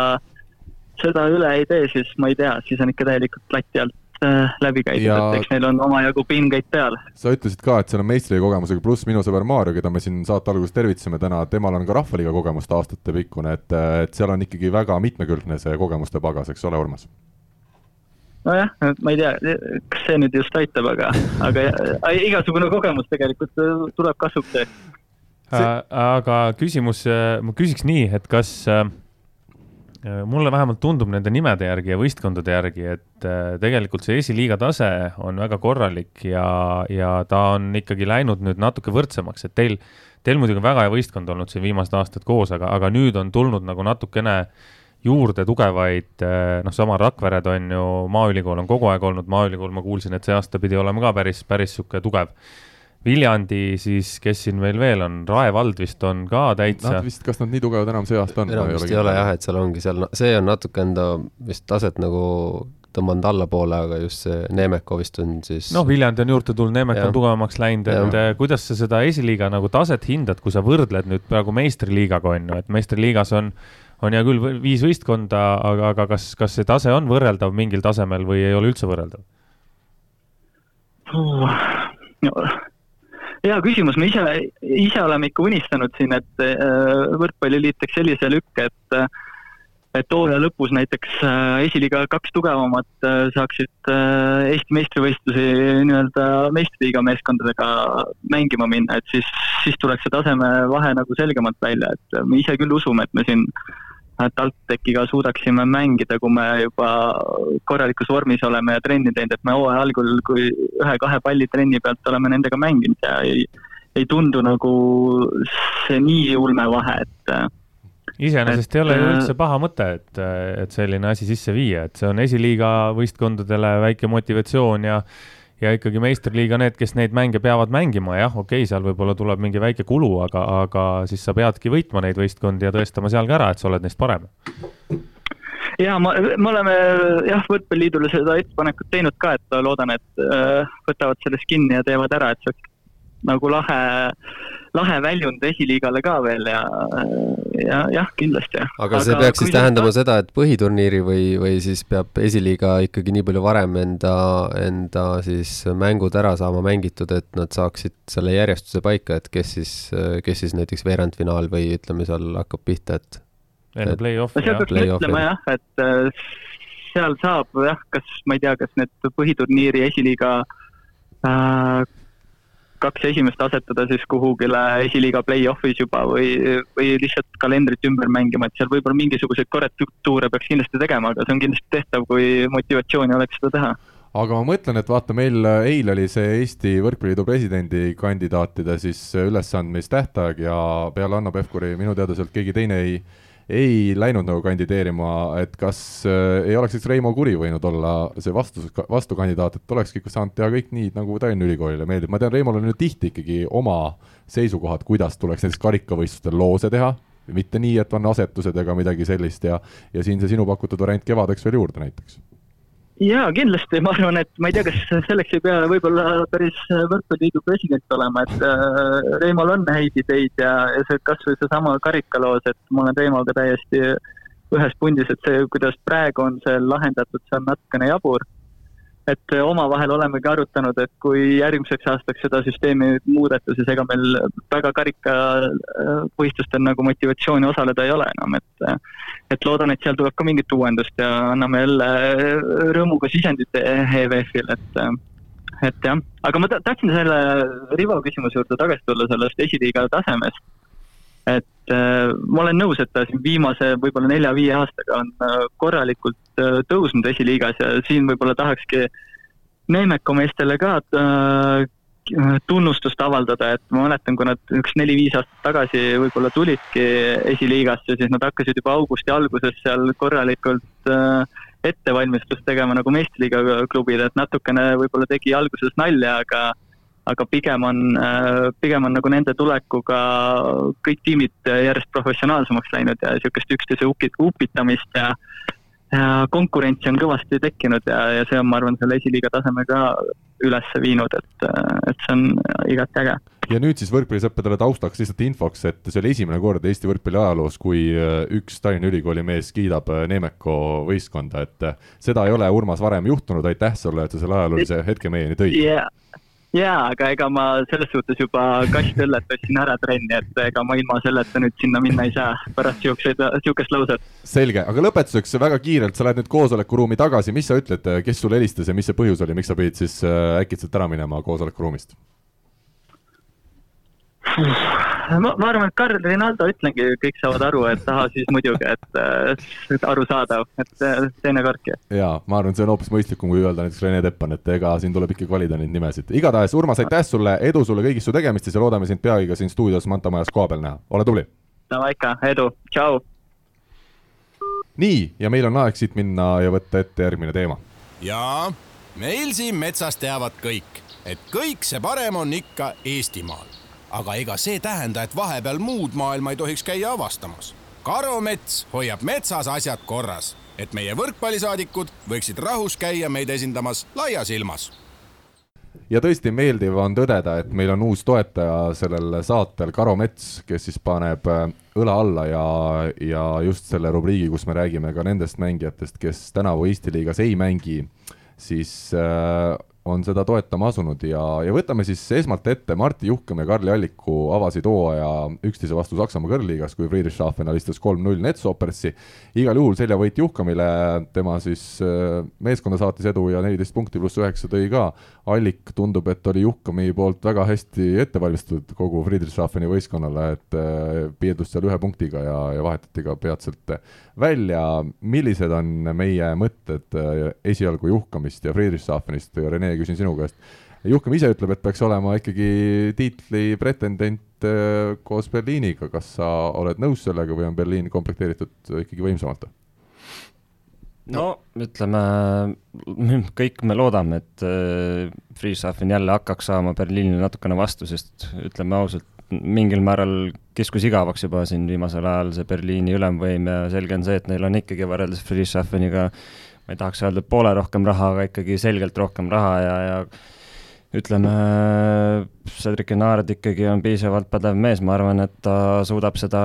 seda üle ei tee, siis ma ei tea, siis on ikka täielikult lati alt. Äh, läbi käidud ja..., et eks neil on omajagu pingeid peal. sa ütlesid ka, et seal on meistriliiga kogemusega, pluss minu sõber Maarjo, keda me siin saate alguses tervitasime täna, temal on ka Rahvaliiga kogemust aastatepikkune, et, et seal on ikkagi väga mitmekülgne see kogemuste pagas, eks ole, Urmas? nojah, ma ei tea, kas see nüüd just aitab, aga, aga igasugune kogemus tegelikult tuleb kasuks. See... aga küsimus, ma küsiks nii, et kas äh, Äh, mulle vähemalt tundub nende nimede järgi ja võistkondade järgi, et äh, tegelikult see esiliiga tase on väga korralik ja, ja ta on ikkagi läinud nüüd natuke võrdsemaks, et teil, teil muidugi on väga hea võistkond olnud siin viimased aastad koos, aga, aga nüüd on tulnud nagu natukene juurde tugevaid, äh, noh, sama Rakvered on ju, Maaülikool on kogu aeg olnud, Maaülikool, ma kuulsin, et see aasta pidi olema ka päris, päris niisugune tugev Viljandi, siis kes siin meil veel on, Rae vald vist on ka täitsa. Nad vist, kas nad nii tugevad enam see aasta on? enam vist ei ole jah, et seal ongi seal, see on natuke enda vist taset nagu tõmmanud allapoole, aga just see Neemeko vist on siis. noh, Viljandi on juurde tulnud, Neemek on tugevamaks läinud, et ja. Eh, kuidas sa seda esiliiga nagu taset hindad, kui sa võrdled nüüd praegu meistriliigaga on ju, et meistriliigas on on hea küll viis võistkonda, aga, aga kas, kas see tase on võrreldav mingil tasemel või ei ole üldse võrreldav uh,? Hea küsimus, me ise, ise oleme ikka unistanud siin, et äh, võrkpalliliit teeks sellise lükke, et äh, et hooaja lõpus näiteks äh, esiliiga kaks tugevamat saaksid Eesti meistrivõistlusi nii-öelda meistriliiga meeskondadega mängima minna, et siis, siis tuleks see tasemevahe nagu selgemalt välja, et me ise küll usume, et me siin TalTechiga suudaksime mängida, kui me juba korralikus vormis oleme ja trenni teinud, et me hooaja algul, kui ühe-kahe palli trenni pealt oleme nendega mänginud ja ei, ei tundu nagu see nii ulme vahe, et iseenesest ei ole ju üldse paha mõte, et, et selline asi sisse viia, et see on esiliiga võistkondadele väike motivatsioon ja ja ikkagi meistriliiga need, kes neid mänge peavad mängima, jah, okei okay,, seal võib-olla tuleb mingi väike kulu, aga, aga siis sa peadki võitma neid võistkondi ja tõestama seal ka ära, et sa oled neist parem. ja ma, me oleme jah, Võrkpalliliidule seda ettepanekut teinud ka, et loodan, et äh, võtavad sellest kinni ja teevad ära, et see oleks nagu lahe lahe väljund esiliigale ka veel ja, ja jah, kindlasti. aga see aga peaks siis tähendama ta... seda, et põhiturniiri või, või siis peab esiliiga ikkagi nii palju varem enda, enda siis mängud ära saama mängitud, et nad saaksid selle järjestuse paika, et kes siis, kes siis näiteks veerandfinaal või ütleme, seal hakkab pihta, et enne play-off. no seal peaks ütlema jah, et äh, seal saab jah, kas ma ei tea, kas need põhiturniiri esiliiga äh, kaks esimest asetada siis kuhugile esiliiga play-off'is juba või, või lihtsalt kalendrit ümber mängima, et seal võib-olla mingisuguseid korrektuure peaks kindlasti tegema, aga see on kindlasti tehtav, kui motivatsiooni oleks seda teha. Aga ma mõtlen, et vaata, meil eile oli see Eesti Võrkpalliliidu presidendi kandidaatide siis ülesandmistähtaeg ja peale Hanno Pevkuri minu teada sealt keegi teine ei ei läinud nagu kandideerima, et kas äh, ei oleks siis Reimo Kuri võinud olla see vastu, vastukandidaat, et olekski saanud teha kõik nii, nagu Tallinna Ülikoolile meeldib, ma tean, Reimol on ju tihti ikkagi oma seisukohad, kuidas tuleks näiteks karikavõistlustel loose teha, mitte nii, et on asetused ega midagi sellist ja, ja siin see sinu pakutud variant kevadeks veel juurde näiteks jaa, kindlasti, ma arvan, et ma ei tea, kas selleks ei pea võib-olla päris võrkpalliliidu president olema, et äh, Reimol on häid ideid ja, ja see kasvõi seesama karikaloos, et ma olen Reimoga täiesti ühes pundis, et see, kuidas praegu on see lahendatud, see on natukene jabur et omavahel olemegi arutanud, et kui järgmiseks aastaks seda süsteemi muudeta, siis ega meil väga karikavõistlustel nagu motivatsiooni osaleda ei ole enam, et et loodan, et seal tuleb ka mingit uuendust ja anname jälle rõõmuga sisendit EVF-ile, et et jah, aga ma tahtsin selle Rivo küsimuse juurde tagasi tulla sellest esiliiga tasemest. Et äh, ma olen nõus, et ta siin viimase võib-olla nelja-viie aastaga on äh, korralikult Äh, tõusnud esiliigas ja siin võib-olla tahakski Neemeku meestele ka äh, tunnustust avaldada, et ma mäletan, kui nad üks neli-viis aastat tagasi võib-olla tulidki esiliigasse, siis nad hakkasid juba augusti alguses seal korralikult äh, ettevalmistust tegema nagu meestriliiga klubid, et natukene võib-olla tegi alguses nalja, aga aga pigem on, pigem on nagu nende tulekuga kõik tiimid järjest professionaalsemaks läinud ja niisugust üksteise upitamist ja konkurentsi on kõvasti tekkinud ja, ja see on, ma arvan, selle esiliiga taseme ka üles viinud, et, et see on igati äge. ja nüüd siis võrkpallisõppedele taustaks lihtsalt infoks, et see oli esimene kord Eesti võrkpalli ajaloos, kui äh, üks Tallinna Ülikooli mees kiidab äh, Neemeko võistkonda, et äh, seda ei ole, Urmas, varem juhtunud, aitäh sulle, et sa selle ajaloolise hetke meieni tõid yeah jaa, aga ega ma selles suhtes juba kastõllet ostsin ära trenni, et ega ma ilma selleta nüüd sinna minna ei saa pärast siukseid, siukest lauset. selge, aga lõpetuseks väga kiirelt, sa lähed nüüd koosolekuruumi tagasi, mis sa ütled, kes sulle helistas ja mis see põhjus oli, miks sa pidid siis äh, äkitselt ära minema koosolekuruumist? ma, ma arvan, et Karl Rinaldo ütlengi, kõik saavad aru, et taha siis muidugi, et, et arusaadav, et teinekordki. jaa, ma arvan, see on hoopis mõistlikum, kui öelda näiteks Rene Teppan, et ega siin tuleb ikkagi valida neid nimesid. igatahes, Urmas, aitäh sulle, edu sulle kõigis su tegemistes ja loodame sind peagi ka siin stuudios Manta Majas kohapeal näha, ole tubli! Davai ikka, edu, tšau! nii, ja meil on aeg siit minna ja võtta ette järgmine teema. jaa, meil siin metsas teavad kõik, et kõik see parem on ikka Eestimaal aga ega see tähenda, et vahepeal muud maailma ei tohiks käia avastamas. karumets hoiab metsas asjad korras, et meie võrkpallisaadikud võiksid rahus käia meid esindamas laias ilmas ja tõesti meeldiv on tõdeda, et meil on uus toetaja sellel saatel, Karo Mets, kes siis paneb äh, õla alla ja, ja just selle rubriigi, kus me räägime ka nendest mängijatest, kes tänavu Eesti liigas ei mängi, siis äh, on seda toetama asunud ja, ja võtame siis esmalt ette, Martti Juhkam ja Karli Alliku avasid hooaja üksteise vastu Saksamaa kõrgliigas, kui Friedrichshafen alistas kolm-null Netsopersi. igal juhul seljavõit Juhkamile, tema siis äh, meeskonda saatis edu ja neliteist punkti pluss üheksa tõi ka. Allik tundub, et oli Juhkami poolt väga hästi ette valmistatud kogu Friedrichshafeni võistkonnale, et äh, piirdus seal ühe punktiga ja, ja vahetati ka peatselt välja. millised on meie mõtted äh, esialgu Juhkamist ja Friedrichshafenist, Rene küsin sinu käest. Juhkem ise ütleb, et peaks olema ikkagi tiitli pretendent äh, koos Berliiniga, kas sa oled nõus sellega või on Berliin komplekteeritud ikkagi võimsamalt? no ütleme, kõik me loodame, et äh, Frieshafen jälle hakkaks saama Berliinile natukene vastu, sest ütleme ausalt, mingil määral kiskus igavaks juba siin viimasel ajal see Berliini ülemvõim ja selge on see, et neil on ikkagi võrreldes Frieshafeniga äh, ma ei tahaks öelda, et poole rohkem raha, aga ikkagi selgelt rohkem raha ja, ja ütleme, Cedric Enard ikkagi on piisavalt pädev mees, ma arvan, et ta suudab seda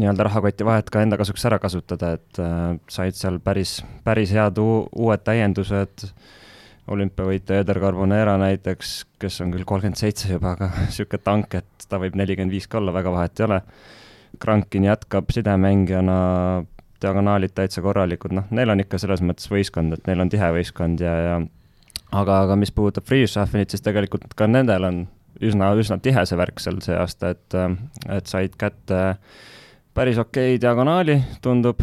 nii-öelda rahakoti vahet ka enda kasuks ära kasutada, et äh, said seal päris, päris head uued täiendused, olümpiavõitja Eder Carbonera näiteks, kes on küll kolmkümmend seitse juba, aga niisugune tank, et ta võib nelikümmend viis ka olla, väga vahet ei ole. Krankin jätkab sidemängijana diagonaalid täitsa korralikud, noh, neil on ikka selles mõttes võistkond, et neil on tihe võistkond ja, ja aga, aga mis puudutab Freeshuffenit, siis tegelikult ka nendel on üsna, üsna tihe see värk seal see aasta, et, et said kätte päris okei diagonaali, tundub,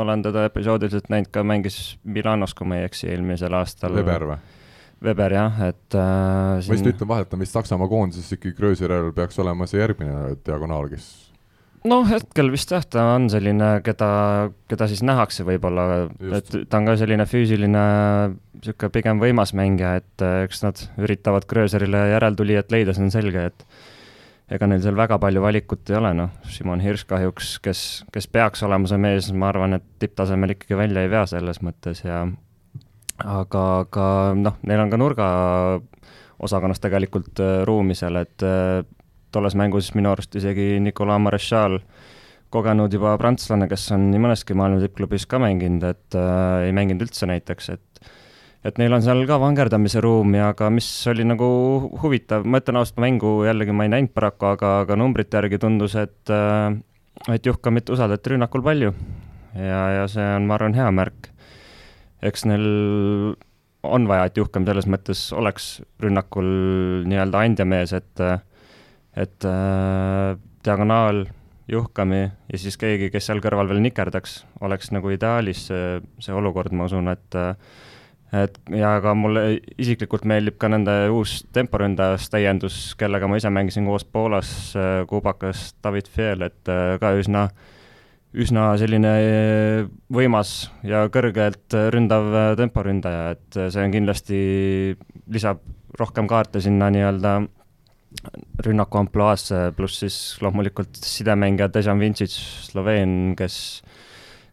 olen teda episoodiliselt näinud ka, mängis Milanos, kui ma ei eksi, eelmisel aastal. Weber või? Weber jah, et äh, siin... ma just ütlen vahelt, on vist Saksamaa koondises ikkagi Grösirel peaks olema see järgmine diagonaal, kes noh, hetkel vist jah, ta on selline, keda, keda siis nähakse võib-olla, et ta on ka selline füüsiline, niisugune pigem võimas mängija, et äh, eks nad üritavad Gröserile järeltulijat leida, see on selge, et ega neil seal väga palju valikut ei ole, noh, Simon Hirš kahjuks, kes, kes peaks olema see mees, ma arvan, et tipptasemel ikkagi välja ei vea selles mõttes ja aga, aga noh, neil on ka nurga osakonnas tegelikult äh, ruumi seal, et äh, tolles mängus minu arust isegi Nicolas Marechal, kogenud juba prantslane, kes on nii mõneski maailma tippklubis ka mänginud, et äh, ei mänginud üldse näiteks, et et neil on seal ka vangerdamise ruumi, aga mis oli nagu huvitav, ma ütlen ausalt, mängu jällegi ma ei näinud paraku, aga, aga numbrite järgi tundus, et äh, et Juhkamit usaldati rünnakul palju ja, ja see on, ma arvan, hea märk. eks neil on vaja, et Juhkam selles mõttes oleks rünnakul nii-öelda andjamees, et et äh, diagonaal, juhkami ja siis keegi, kes seal kõrval veel nikerdaks, oleks nagu ideaalis see, see olukord, ma usun, et et ja ka mulle isiklikult meeldib ka nende uus temporündajas täiendus, kellega ma ise mängisin koos Poolas, kuubakas David Fiel, et äh, ka üsna, üsna selline võimas ja kõrgelt ründav temporündaja, et see on kindlasti, lisab rohkem kaarte sinna nii-öelda rünnaku ampluaasse, pluss siis loomulikult sidemängija Dejan Vincic, Sloveen, kes,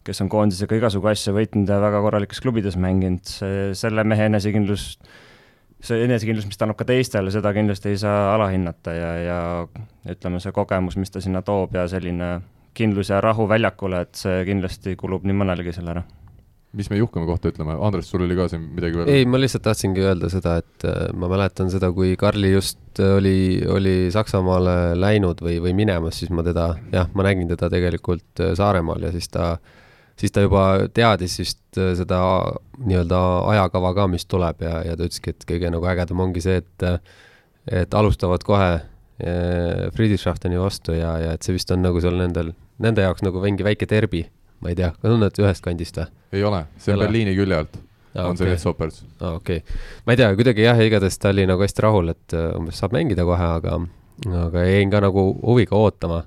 kes on koondisega igasugu asju võitnud ja väga korralikes klubides mänginud, see, selle mehe enesekindlus, see enesekindlus, mis ta annab ka teistele, seda kindlasti ei saa alahinnata ja, ja ütleme, see kogemus, mis ta sinna toob ja selline kindlus ja rahu väljakule, et see kindlasti kulub nii mõnelegi selle ära mis me Juhkami kohta ütleme, Andres, sul oli ka siin midagi öelda? ei, ma lihtsalt tahtsingi öelda seda, et äh, ma mäletan seda, kui Karli just oli, oli Saksamaale läinud või, või minemas, siis ma teda, jah, ma nägin teda tegelikult äh, Saaremaal ja siis ta, siis ta juba teadis vist äh, seda nii-öelda ajakava ka, mis tuleb ja, ja ta ütleski, et kõige nagu ägedam ongi see, et, et alustavad kohe Friedrichshafteni vastu ja, ja et see vist on nagu seal nendel, nende jaoks nagu mingi väike derbi ma ei tea, kas on nad ühest kandist või? ei ole, see on Ele. Berliini külje alt ah, on okay. see Netsopers. aa ah,, okei okay.. ma ei tea, kuidagi jah, igatahes ta oli nagu hästi rahul, et umbes saab mängida kohe, aga, aga jäin ka nagu huviga ootama,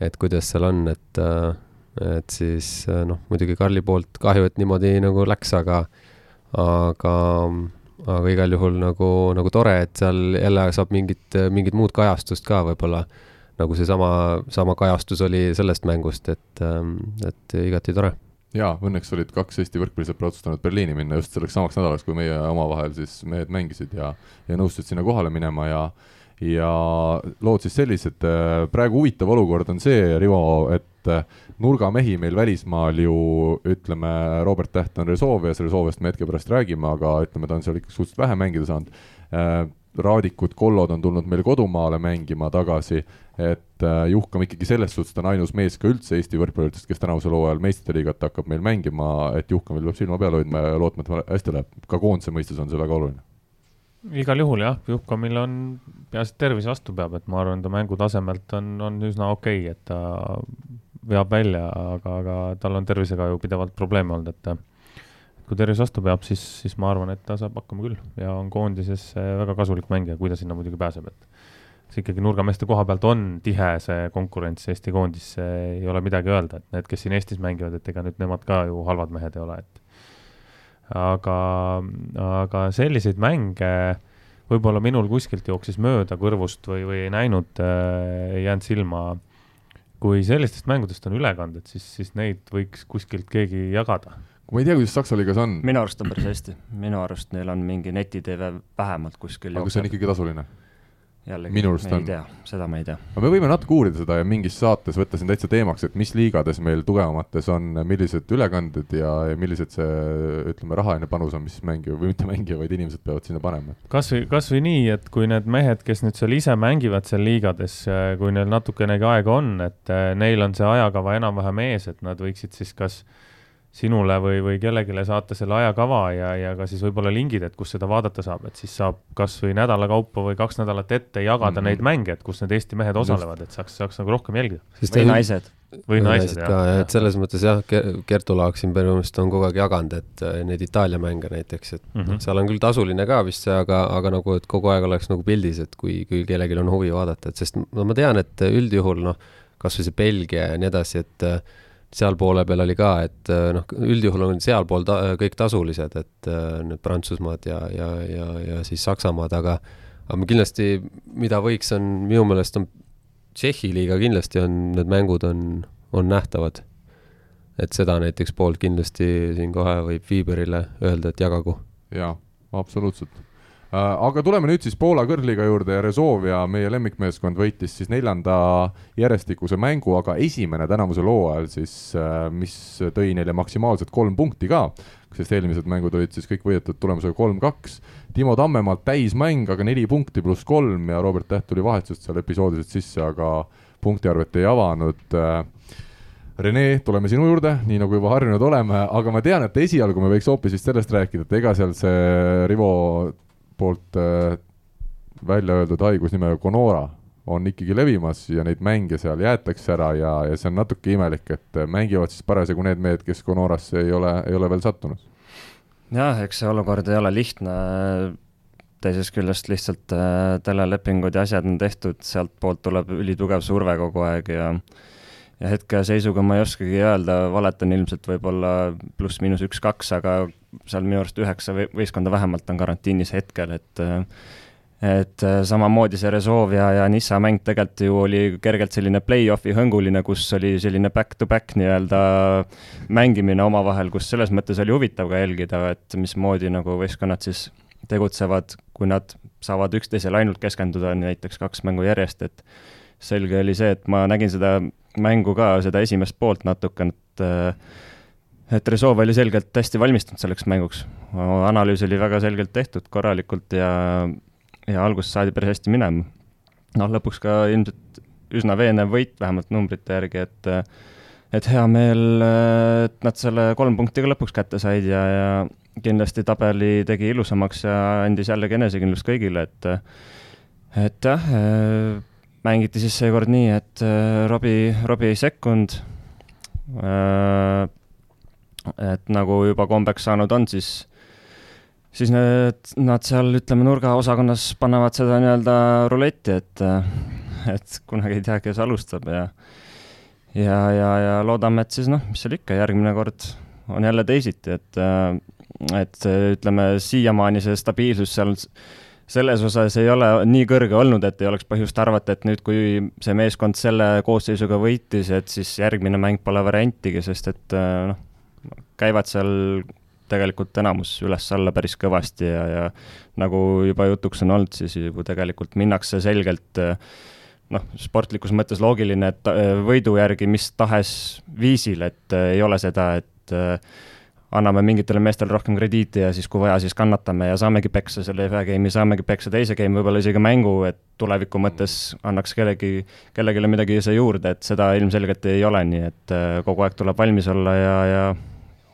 et kuidas seal on, et uh, et siis uh, noh, muidugi Karli poolt kahju, et niimoodi nagu läks, aga aga, aga igal juhul nagu, nagu tore, et seal jälle saab mingit, mingit muud kajastust ka võib-olla nagu seesama, sama kajastus oli sellest mängust, et, ähm, et igati tore. jaa, õnneks olid kaks Eesti võrkpallisõpra otsustanud Berliini minna just selleks samaks nädalaks, kui meie omavahel siis mehed mängisid ja, ja nõustusid sinna kohale minema ja ja lood siis sellised, äh, praegu huvitav olukord on see, Rivo, et äh, nurgamehi meil välismaal ju ütleme, Robert Täht on Resolvias, Resolviast me hetke pärast räägime, aga ütleme, ta on seal ikka suhteliselt vähe mängida saanud äh, Raadikud, Kollod on tulnud meil kodumaale mängima tagasi, et äh, Juhkam ikkagi selles suhtes ta on ainus mees ka üldse Eesti võrkpallitest, kes tänavusel hooajal meistrite liigat hakkab meil mängima, et Juhkamil peab silma peal hoidma ja lootma, et hästi läheb, ka koondise mõistes on see väga oluline. igal juhul jah, Juhkamil on, peaasi, et tervis vastu peab, et ma arvan, ta mängutasemelt on, on üsna okei okay,, et ta veab välja, aga, aga tal on tervisega ju pidevalt probleeme olnud, et kui tervis vastu peab, siis, siis ma arvan, et ta saab hakkama küll ja on koondises väga kasulik mängija, kui ta sinna muidugi pääseb, et see ikkagi nurgameeste koha pealt on tihe see konkurents Eesti koondisse, ei ole midagi öelda, et need, kes siin Eestis mängivad, et ega nüüd nemad ka ju halvad mehed ei ole, et aga, aga selliseid mänge võib-olla minul kuskilt jooksis mööda kõrvust või, või ei näinud äh,, ei jäänud silma. Kui sellistest mängudest on ülekanded, siis, siis neid võiks kuskilt keegi jagada ma ei tea, kuidas Saksa liigas on. minu arust on päris hästi, minu arust neil on mingi netitv vähemalt kuskil. aga see on ikkagi tasuline? Jällegi, ma ei tea, seda ma ei tea. aga me võime natuke uurida seda ja mingis saates võtta siin täitsa teemaks, et mis liigades meil tugevamates on, millised ülekanded ja, ja millised see, ütleme, rahaline panus on, mis mängija või mitte mängija, vaid inimesed peavad sinna panema. kas või, kas või nii, et kui need mehed, kes nüüd seal ise mängivad seal liigades, kui neil natukenegi aega on, et neil on see ajakava enam-vähem ees, et nad võiksid siis kas sinule või, või kellelegi saata selle ajakava ja, ja ka siis võib-olla lingid, et kus seda vaadata saab, et siis saab kasvõi nädala kaupa või kaks nädalat ette jagada mm -hmm. neid mänge, et kus need Eesti mehed osalevad, et saaks, saaks nagu rohkem jälgida. või naised. või naised, jah. ja et selles mõttes jah, Kertu Laak siin põhimõtteliselt on kogu aeg jaganud, et äh, neid Itaalia mänge näiteks, et mm -hmm. seal on küll tasuline ka vist see, aga, aga nagu, et kogu aeg oleks nagu pildis, et kui, kui kellelgi on huvi vaadata, et sest no ma tean, et üldjuhul noh, kasvõi see Belgia ja nii edasi, et äh, seal poole peal oli ka, et äh, noh, üldjuhul on sealpool ta, kõik tasulised, et äh, need Prantsusmaad ja, ja, ja, ja siis Saksamaad, aga aga kindlasti, mida võiks, on minu meelest on Tšehhi liiga kindlasti on, need mängud on, on nähtavad. et seda näiteks poolt kindlasti siin kohe võib Viiberile öelda, et jagagu. jaa, absoluutselt aga tuleme nüüd siis Poola kõrgliiga juurde ja Rezovia, meie lemmikmeeskond, võitis siis neljanda järjestikuse mängu, aga esimene tänavusel hooajal siis, äh, mis tõi neile maksimaalselt kolm punkti ka, sest eelmised mängud olid siis kõik võidetud tulemusega kolm-kaks. Timo Tammemaalt täismäng, aga neli punkti pluss kolm ja Robert Täht tuli vahetusest seal episoodiliselt sisse, aga punktiarvet ei avanud äh, Rene, tuleme sinu juurde, nii nagu juba harjunud oleme, aga ma tean, et esialgu me võiks hoopis vist sellest rääkida, et ega seal see Rivo poolt äh, välja öeldud haigus nimega Conora on ikkagi levimas ja neid mänge seal jäetakse ära ja, ja see on natuke imelik, et mängivad siis parasjagu need mehed, kes Conorasse ei ole, ei ole veel sattunud. jah, eks see olukord ei ole lihtne, teisest küljest lihtsalt äh, telelepingud ja asjad on tehtud, sealtpoolt tuleb ülitugev surve kogu aeg ja ja hetkeseisuga ma ei oskagi öelda, valetan ilmselt võib-olla pluss-miinus üks-kaks, aga seal minu arust üheksa võistkonda vähemalt on karantiinis hetkel, et et samamoodi see Rezov ja, ja Nissa mäng tegelikult ju oli kergelt selline play-off'i hõnguline, kus oli selline back-to-back nii-öelda mängimine omavahel, kus selles mõttes oli huvitav ka jälgida, et mismoodi nagu võistkonnad siis tegutsevad, kui nad saavad üksteisele ainult keskenduda, näiteks kaks mängu järjest, et selge oli see, et ma nägin seda mängu ka, seda esimest poolt natukene, et et Rezov oli selgelt hästi valmistunud selleks mänguks. analüüs oli väga selgelt tehtud korralikult ja, ja algusest saadi päris hästi minema. noh, lõpuks ka ilmselt üsna veenev võit, vähemalt numbrite järgi, et et hea meel, et nad selle kolm punkti ka lõpuks kätte said ja, ja kindlasti tabeli tegi ilusamaks ja andis jällegi enesekindlust kõigile, et et jah, mängiti siis seekord nii, et Robbie, Robbie ei sekkunud et nagu juba kombeks saanud on, siis, siis need, nad seal, ütleme, nurgaosakonnas panevad seda nii-öelda ruletti, et, et kunagi ei tea, kes alustab ja, ja, ja, ja loodame, et siis noh, mis seal ikka, järgmine kord on jälle teisiti, et, et ütleme, siiamaani see stabiilsus seal selles osas ei ole nii kõrge olnud, et ei oleks põhjust arvata, et nüüd, kui see meeskond selle koosseisuga võitis, et siis järgmine mäng pole variantigi, sest et noh, käivad seal tegelikult enamus üles-alla päris kõvasti ja, ja nagu juba jutuks on olnud, siis ju tegelikult minnakse selgelt noh, sportlikus mõttes loogiline, et võidu järgi mis tahes viisil, et ei ole seda, et anname mingitele meestele rohkem krediiti ja siis kui vaja, siis kannatame ja saamegi peksa selle ühe game'i, saamegi peksa teise game'i, võib-olla isegi mängu, et tuleviku mõttes annaks kellegi, kellelegi midagi see juurde, et seda ilmselgelt ei ole, nii et kogu aeg tuleb valmis olla ja, ja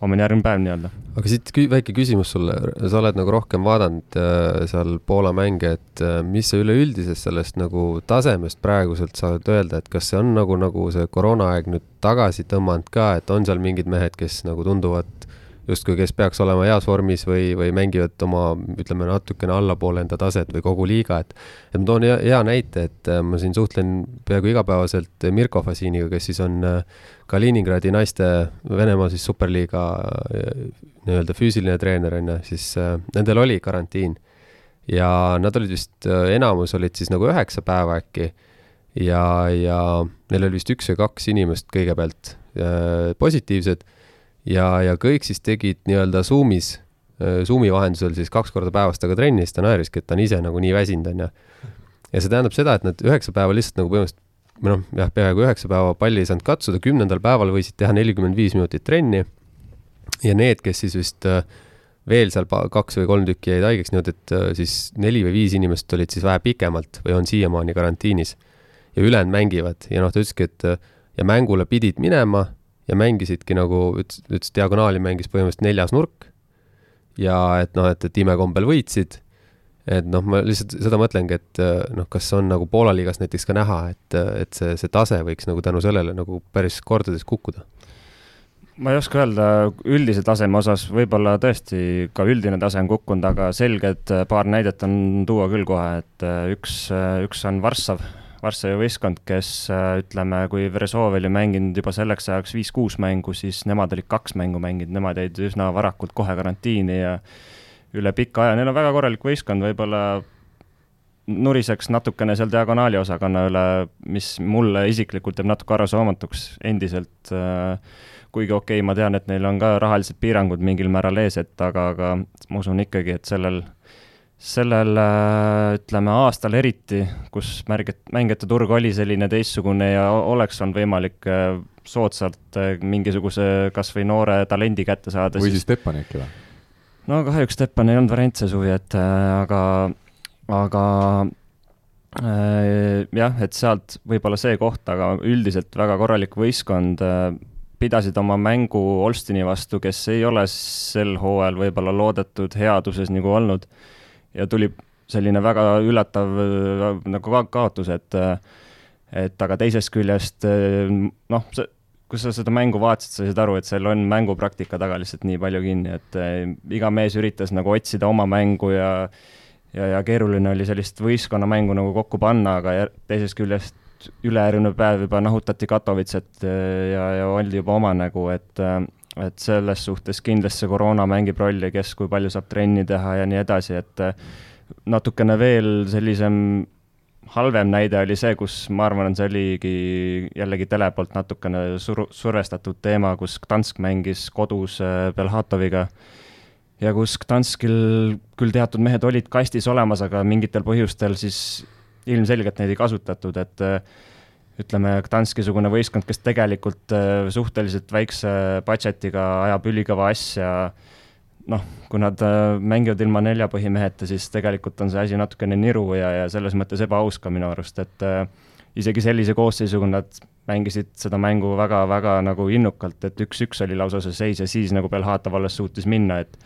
homne järgmine päev nii-öelda. aga siit kü väike küsimus sulle, sa oled nagu rohkem vaadanud äh, seal Poola mänge, et äh, mis sa üleüldisest sellest nagu tasemest praeguselt saad öelda, et kas see on nagu, nagu see koroonaaeg nüüd tagasi tõmmanud ka, et on seal mingid mehed, kes nagu tunduvad justkui, kes peaks olema heas vormis või, või mängivad oma, ütleme natukene allapoole enda taset või kogu liiga, et et ma toon hea, hea näite, et äh, ma siin suhtlen peaaegu igapäevaselt Mirko Fasiniga, kes siis on äh, Kaliningradi naiste Venemaa siis superliiga äh, nii-öelda füüsiline treener, on ju, siis nendel oli karantiin. ja nad olid vist, enamus olid siis nagu üheksa päeva äkki ja, ja neil oli vist üks või kaks inimest kõigepealt positiivsed ja, ja kõik siis tegid nii-öelda Zoomis, äh, Zoomi vahendusel siis kaks korda päevas temaga trenni, siis ta naeriski, et ta on ise nagu nii väsinud, on ju. ja see tähendab seda, et nad üheksa päeva lihtsalt nagu põhimõtteliselt või noh, jah, peaaegu üheksa päeva palli ei saanud katsuda, kümnendal päeval võisid teha nelikümmend viis minutit trenni. Ja need, kes siis vist äh, veel seal kaks või kolm tükki jäid haigeks, niimoodi, et äh, siis neli või viis inimest olid siis vähe pikemalt või on siiamaani karantiinis. Ja ülejäänud mängivad. Ja noh, ta ütleski, et ja mängule pidid minema ja mängisidki nagu, ütles, ütles diagonaali mängis põhimõtteliselt neljas nurk ja et noh, et, et imekombel võitsid, et noh, ma lihtsalt seda mõtlengi, et noh, kas on nagu Poola liigas näiteks ka näha, et, et see, see tase võiks nagu tänu sellele nagu päris kordades kukkuda? ma ei oska öelda üldise taseme osas, võib-olla tõesti ka üldine tase on kukkunud, aga selged paar näidet on tuua küll kohe, et üks, üks on Varssav, Varssavi võistkond, kes ütleme, kui Veresov oli mänginud juba selleks ajaks viis-kuus mängu, siis nemad olid kaks mängu mänginud, nemad jäid üsna varakult kohe karantiini ja üle pika aja, neil on väga korralik võistkond, võib-olla nuriseks natukene seal diagonaali osakonna üle, mis mulle isiklikult jääb natuke arusaamatuks endiselt äh, kuigi okei okay,, ma tean, et neil on ka rahalised piirangud mingil määral ees, et aga, aga ma usun ikkagi, et sellel sellel äh, ütleme aastal eriti, kus märgid, mängijate turg oli selline teistsugune ja oleks olnud võimalik äh, soodsalt äh, mingisuguse kas või noore talendi kätte saada. või siis Stepan äkki või? no kahjuks Stepan ei olnud variant see suvi, et aga, aga äh, jah, et sealt võib-olla see koht, aga üldiselt väga korralik võistkond äh, pidasid oma mängu Olstini vastu, kes ei ole sel hooajal võib-olla loodetud headuses nagu olnud ja tuli selline väga üllatav nagu ka kaotus, et et aga teisest küljest noh, see, kui sa seda mängu vaatasid, sa said aru, et seal on mängupraktika taga lihtsalt nii palju kinni, et iga mees üritas nagu otsida oma mängu ja ja, ja keeruline oli sellist võistkonnamängu nagu kokku panna, aga teisest küljest ülejärgmine päev juba nahutati Katowicet ja, ja oldi juba oma nägu, et et selles suhtes kindlasti see koroona mängib rolli, kes kui palju saab trenni teha ja nii edasi, et eh, natukene veel sellisem halvem näide oli see, kus ma arvan, see oligi jällegi tele poolt natukene sur-, survestatud teema, kus Gdansk mängis kodus eh, Belhatoviga ja kus Gdanskil küll teatud mehed olid kastis olemas, aga mingitel põhjustel siis ilmselgelt neid ei kasutatud, et äh, ütleme, Gdanski-sugune võistkond, kes tegelikult äh, suhteliselt väikse budget'iga ajab ülikõva asja, noh, kui nad äh, mängivad ilma nelja põhimeheta, siis tegelikult on see asi natukene niru ja, ja selles mõttes ebaaus ka minu arust, et äh, isegi sellise koosseisuga nad mängisid seda mängu väga-väga nagu innukalt, et üks-üks oli lausa see seis ja siis nagu Belhatov alles suutis minna, et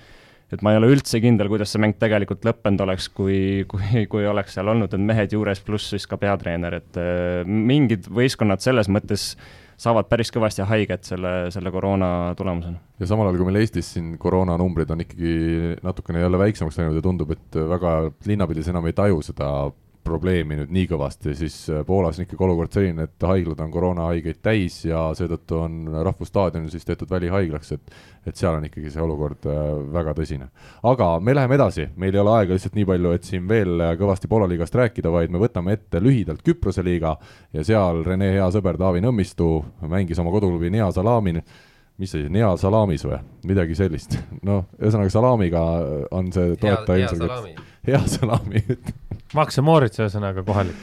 et ma ei ole üldse kindel, kuidas see mäng tegelikult lõppenud oleks, kui, kui, kui oleks seal olnud need mehed juures, pluss siis ka peatreener, et äh, mingid võistkonnad selles mõttes saavad päris kõvasti haiget selle, selle koroona tulemusena. ja samal ajal, kui meil Eestis siin koroonanumbrid on ikkagi natukene jälle väiksemaks läinud ja tundub, et väga linnapildis enam ei taju seda probleemi nüüd nii kõvasti, siis äh, Poolas on ikkagi olukord selline, et haiglad on koroonahaigeid täis ja seetõttu on Rahvusstaadion siis tehtud välihaiglaks, et et seal on ikkagi see olukord äh, väga tõsine. aga me läheme edasi, meil ei ole aega lihtsalt nii palju, et siin veel äh, kõvasti Poola liigast rääkida, vaid me võtame ette lühidalt Küprose liiga ja seal Rene hea sõber Taavi Nõmmistu mängis oma koduklubi Nia Salamin mis see Nea Salamis või, midagi sellist. noh, ühesõnaga Salamiga on see toetaja ilmselgelt. hea salami Maxe Moritz ühesõnaga kohalik.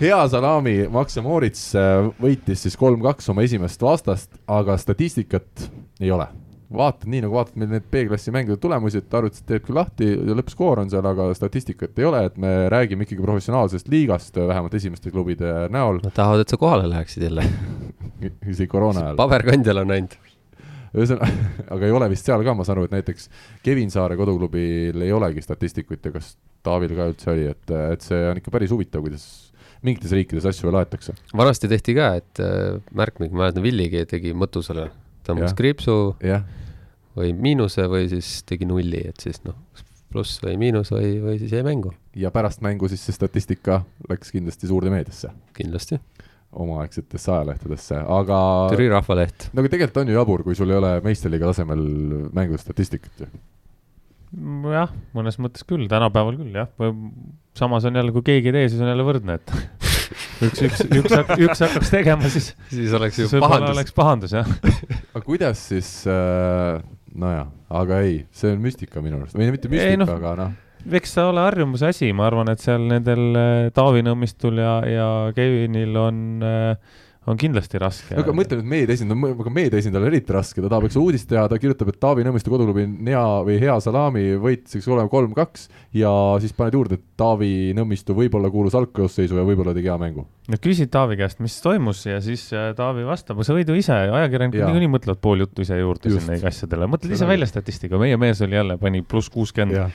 hea salami, Maxe Moritz äh, võitis siis kolm-kaks oma esimest vastast, aga statistikat ei ole. vaatad nii, nagu vaatad meil need B-klassi mängude tulemusi, et arvutid teed küll lahti ja lõppskoor on seal, aga statistikat ei ole, et me räägime ikkagi professionaalsest liigast, vähemalt esimeste klubide näol. Nad tahavad, et sa kohale läheksid jälle isegi koroona ajal. paberkandjal on ainult ühesõnaga, aga ei ole vist seal ka, ma saan aru, et näiteks Kevin Saare koduklubil ei olegi statistikut ja kas Taavil ka üldse oli, et, et see on ikka päris huvitav, kuidas mingites riikides asju veel aetakse. vanasti tehti ka, et äh, märkmik, ma mäletan, Villigi tegi mõtusele, tõmbas kriipsu ja. või miinuse või siis tegi nulli, et siis noh, pluss või miinus või, või siis jäi mängu. ja pärast mängu siis see statistika läks kindlasti suurde meediasse. kindlasti omaaegsetesse ajalehtedesse, aga Türi Rahvaleht. no aga tegelikult on ju jabur, kui sul ei ole meistriliiga tasemel mängustatistikat ju. jah, mõnes mõttes küll, tänapäeval küll jah, samas on jälle, kui keegi ei tee, siis on jälle võrdne, et üks, üks, üks, üks hakkaks tegema, siis siis oleks ju pahandus. oleks pahandus, jah aga kuidas siis äh,, nojah, aga ei, see on müstika minu arust, või mitte müstika, no, aga noh eks see ole harjumuse asi, ma arvan, et seal nendel äh, Taavi Nõmmistul ja, ja Kevinil on, äh, on kindlasti raske. aga mõtle nüüd meedia esindaja, aga meedia esindajal on eriti raske, ta tahab eks uudist teha, ta kirjutab, et Taavi Nõmmistu koduklubi Nea või Hea Salami võit siis olema kolm-kaks ja siis paned juurde, et Taavi Nõmmistu võib-olla kuulus algkoosseisu ja võib-olla tegi hea mängu. no küsid Taavi käest, mis toimus ja siis äh, Taavi vastab, sa võid ju ise, ajakirjanikud niikuinii mõtlevad pool juttu ise juurde Just. sinna asjadele, mõtled ise välja statistika, meie mees oli jälle, pani pluss kuuskümmend,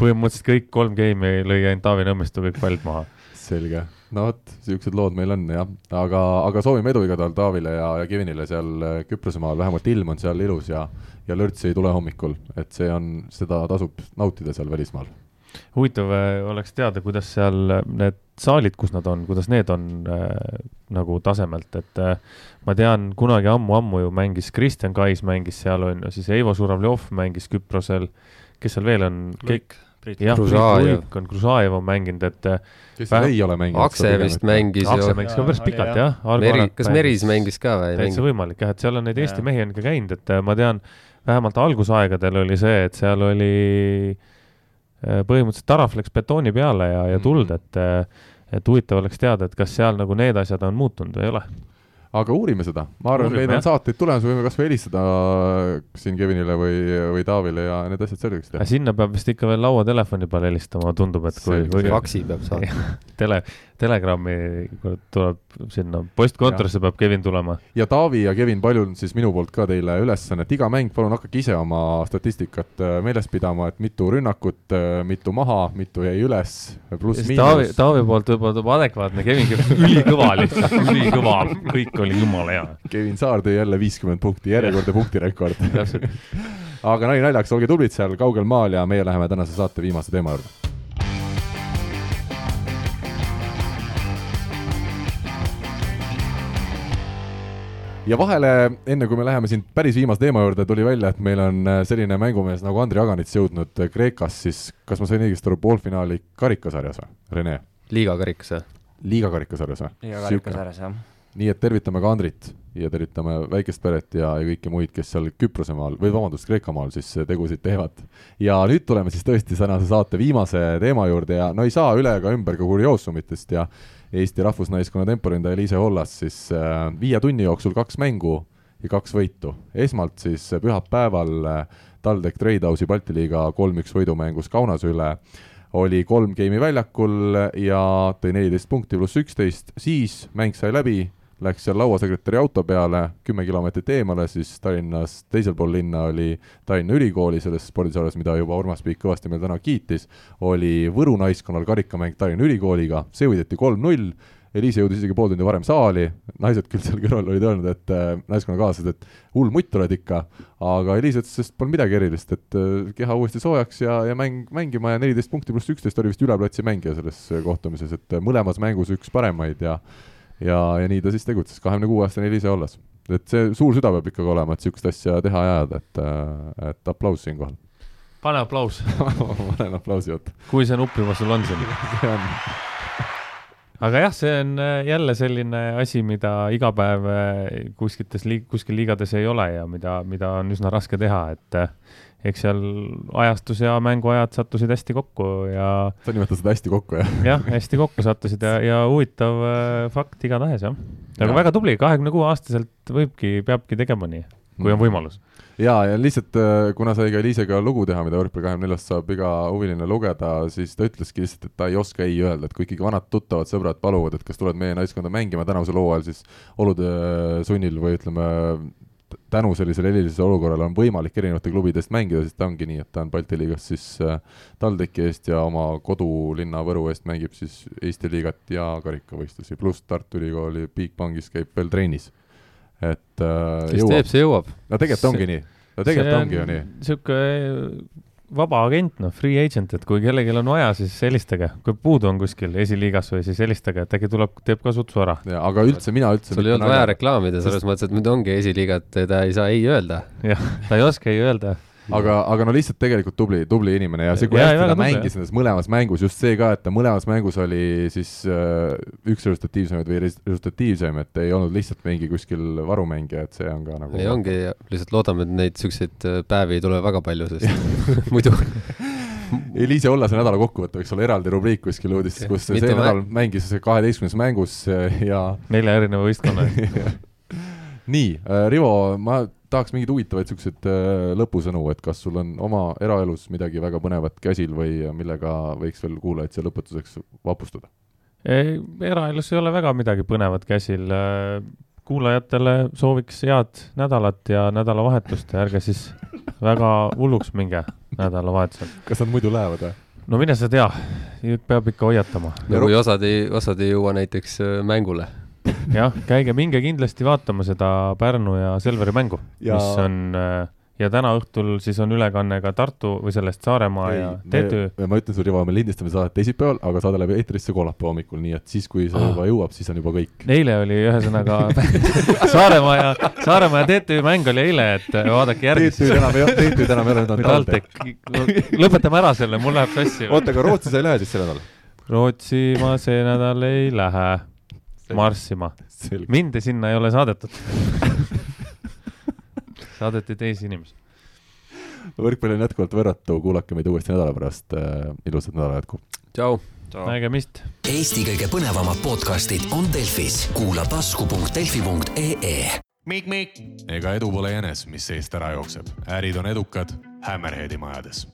põhimõtteliselt kõik kolm game'i lõi ainult Taavi Nõmmistu kõik pallid maha. selge. No vot, siuksed lood meil on jah, aga, aga soovime edu igatahes Taavile ja, ja Kevinile seal äh, Küprosemaal, vähemalt ilm on seal ilus ja ja lörtsi ei tule hommikul, et see on, seda tasub nautida seal välismaal. huvitav äh, oleks teada, kuidas seal äh, need saalid, kus nad on, kuidas need on äh, nagu tasemelt, et äh, ma tean, kunagi ammu-ammu ju mängis Kristjan Kais mängis seal on ju, siis Eivo Žuravljov mängis Küprosel, kes seal veel on, kõik, Priit, jah, Kružajev. on Kružajev on mänginud, et äh, kes Vähem- veel ei ole mänginud. Akse vist mängis Akse ju, mängis ka päris pikalt jah. Meri, kas Meris mängis ka või ei täitsa võimalik jah, et seal on neid Eesti mehi on ka käinud, et äh, ma tean, vähemalt algusaegadel oli see, et seal oli äh, põhimõtteliselt taraf läks betooni peale ja, ja tuld, Mhm. et et huvitav oleks teada, et kas seal nagu need asjad on muutunud või ei ole. Aga uurime seda, ma arvan, meil on saateid tulemas, võime kas või helistada siin Kevinile või, või Taavile ja need asjad selgeks teha. sinna peab vist ikka veel lauatelefoni peale helistama, tundub, et kui, faksi peab saatma. tele, Telegrami tuleb sinna postkontorisse peab Kevin tulema. ja Taavi ja Kevin, palju siis minu poolt ka teile ülesannet, iga mäng, palun hakake ise oma statistikat äh, meeles pidama, et mitu rünnakut, mitu maha, mitu jäi üles, Taavi, pluss-miinus. Taavi poolt võib-olla tuleb adekvaatne, Kevin käib ülikõva lihtsalt, ülikõva, kõik oli jumala hea. Kevin Saar tõi jälle viiskümmend punkti, järjekordne punktirekord. aga nali naljaks, olge tublid seal kaugel maal ja meie läheme tänase saate viimase teema juurde. Ja vahele, enne kui me läheme siin päris viimase teema juurde, tuli välja, et meil on äh, selline mängumees nagu Andri Aganits jõudnud äh, Kreekas siis, kas ma sain õigesti aru, poolfinaali karikasarjas või, Rene? liiga karikas või? liiga karikasarjas või? iga karikasarjas jah. nii et tervitame ka Andrit ja tervitame väikest peret ja, ja kõiki muid, kes seal Küprose maal või vabandust, Kreeka maal siis tegusid teevad. ja nüüd tuleme siis tõesti tänase saate viimase teema juurde ja no ei saa üle ega ümber ka kurioosumitest ja Eesti rahvusnaiskonna temporündaja Liise Hollas siis äh, viie tunni jooksul kaks mängu ja kaks võitu. esmalt siis pühapäeval äh, TalTech Tradehouse'i Balti liiga kolm-üks võidumängus Kaunase üle oli kolm geimi väljakul ja tõi neliteist punkti pluss üksteist, siis mäng sai läbi, läks seal lauasekretäri auto peale kümme kilomeetrit eemale, siis Tallinnas teisel pool linna oli Tallinna Ülikooli selles spordisaalis, mida juba Urmas Piik kõvasti meil täna kiitis, oli Võru naiskonnal karikamäng Tallinna Ülikooliga, see võideti kolm-null, Eliise jõudis isegi pool tundi varem saali, naised küll seal kõrval olid öelnud, et äh, naiskonnakaaslased, et hull mutt oled ikka, aga Eliise ütles, et polnud midagi erilist, et äh, keha uuesti soojaks ja, ja mäng, mängima ja neliteist punkti pluss üksteist oli vist üleplatsi mängija selles äh, kohtumises, et äh, mõlemas mängus üks paremaid ja ja, ja nii ta siis tegutses, kahekümne kuue aastane Eliise Ollas. et see suur süda peab ikkagi olema, et niisugust asja teha ja ajada, et, et aplaus siinkohal. pane aplaus, panen aplausi otsa. kui see nupp juba sul on siin. see on, aga jah, see on äh, jälle selline asi, mida iga päev äh, kuskites liig-, kuskil liigades ei ole ja mida, mida on üsna raske teha, et äh, eks seal ajastus ja mänguajad sattusid hästi kokku ja sa nimetad seda hästi kokku, jah? jah, hästi kokku sattusid ja, ja huvitav äh, fakt igatahes jah. aga Jah. väga tubli, kahekümne kuue aastaselt võibki, peabki tegema nii, kui on võimalus. jaa, ja lihtsalt äh, kuna sai ka Liisega lugu teha, mida Võrkpalli kahekümne neljast saab iga huviline lugeda, siis ta ütleski lihtsalt, et ta ei oska ei öelda, et kui ikkagi vanad tuttavad sõbrad paluvad, et kas tuled meie naiskonda mängima tänavusel hooajal, siis olude sunnil või ütleme, tänu sellisele erilisele olukorrale on võimalik erinevate klubide eest mängida, siis ta ongi nii, et ta on Balti liigas siis äh, TalTechi eest ja oma kodulinna Võru eest mängib siis Eesti liigat ja karikavõistlusi, pluss Tartu Ülikooli Bigbankis käib veel trennis. et äh, kes jõuab teeb, see jõuab. no tegelikult ongi nii, no tegelikult ongi ju nii. sihuke vaba agent, noh, free agent, et kui kellelgi on vaja, siis helistage, kui puudu on kuskil esiliigas või siis helistage, et äkki tuleb, teeb ka sutsu ära. ja aga üldse mina üldse sul ei olnud vaja reklaamida, selles mõttes, et nüüd ongi esiliigat, ta ei saa ei öelda. jah, ta ei oska ei öelda. aga, aga no lihtsalt tegelikult tubli, tubli inimene ja see, kui Jaa, hästi ta mängis nendes mõlemas mängus, just see ka, et ta mõlemas mängus oli siis äh, üks resultatiivsemaid või res- resultatiivsem, et ei olnud lihtsalt mingi kuskil varumängija, et see on ka nagu ei ongi, lihtsalt loodame, et neid siukseid äh, päevi ei tule väga palju, sest muidu Eliise Ollase nädala kokkuvõte võiks olla eraldi rubriik kuskil uudistes, kus see Mitu nädal mängis kaheteistkümnes mängus äh, ja nelja erineva võistkonna nii, Rivo, ma tahaks mingeid huvitavaid siukseid lõpusõnu, et kas sul on oma eraelus midagi väga põnevat käsil või millega võiks veel kuulajaid siia lõpetuseks vapustada? eraelus ei ole väga midagi põnevat käsil. kuulajatele sooviks head nädalat ja nädalavahetust ja ärge siis väga hulluks minge nädalavahetusel. kas nad muidu lähevad või? no mine sa tea, peab ikka hoiatama. no kui osad ei, osad ei jõua näiteks äh, mängule. Jah, käige, minge kindlasti vaatama seda Pärnu ja Selveri mängu ja..., mis on äh, ja täna õhtul siis on ülekanne ka Tartu või sellest Saaremaa ei, ja TTÜ. ma ütlen sulle, Rivo, me lindistame saadet teisipäeval, aga saade läheb eetrisse kolmapäeva hommikul, nii et siis, kui see ah. juba jõuab, siis on juba kõik. eile oli ühesõnaga Saaremaa ja, Saaremaa ja TTÜ mäng oli eile, et vaadake järgi. TTÜ-d enam ei ole, TTÜ-d enam ei ole, nüüd on TalTech. lõpetame ära selle, mul läheb sassi. oota, aga Rootsi sa ei lähe siis see nädal? Rootsi ma see nädal ei lähe marssima. mind sinna ei ole saadetud saadeti teisi inimesi. võrkpall on jätkuvalt võrratu, kuulake meid uuesti nädala pärast äh,. ilusat nädala jätku. tšau. nägemist. Eesti kõige põnevamad podcastid on Delfis, kuula tasku.delfi.ee. Ega edu pole jänes, mis seest ära jookseb, ärid on edukad Hammerheadi majades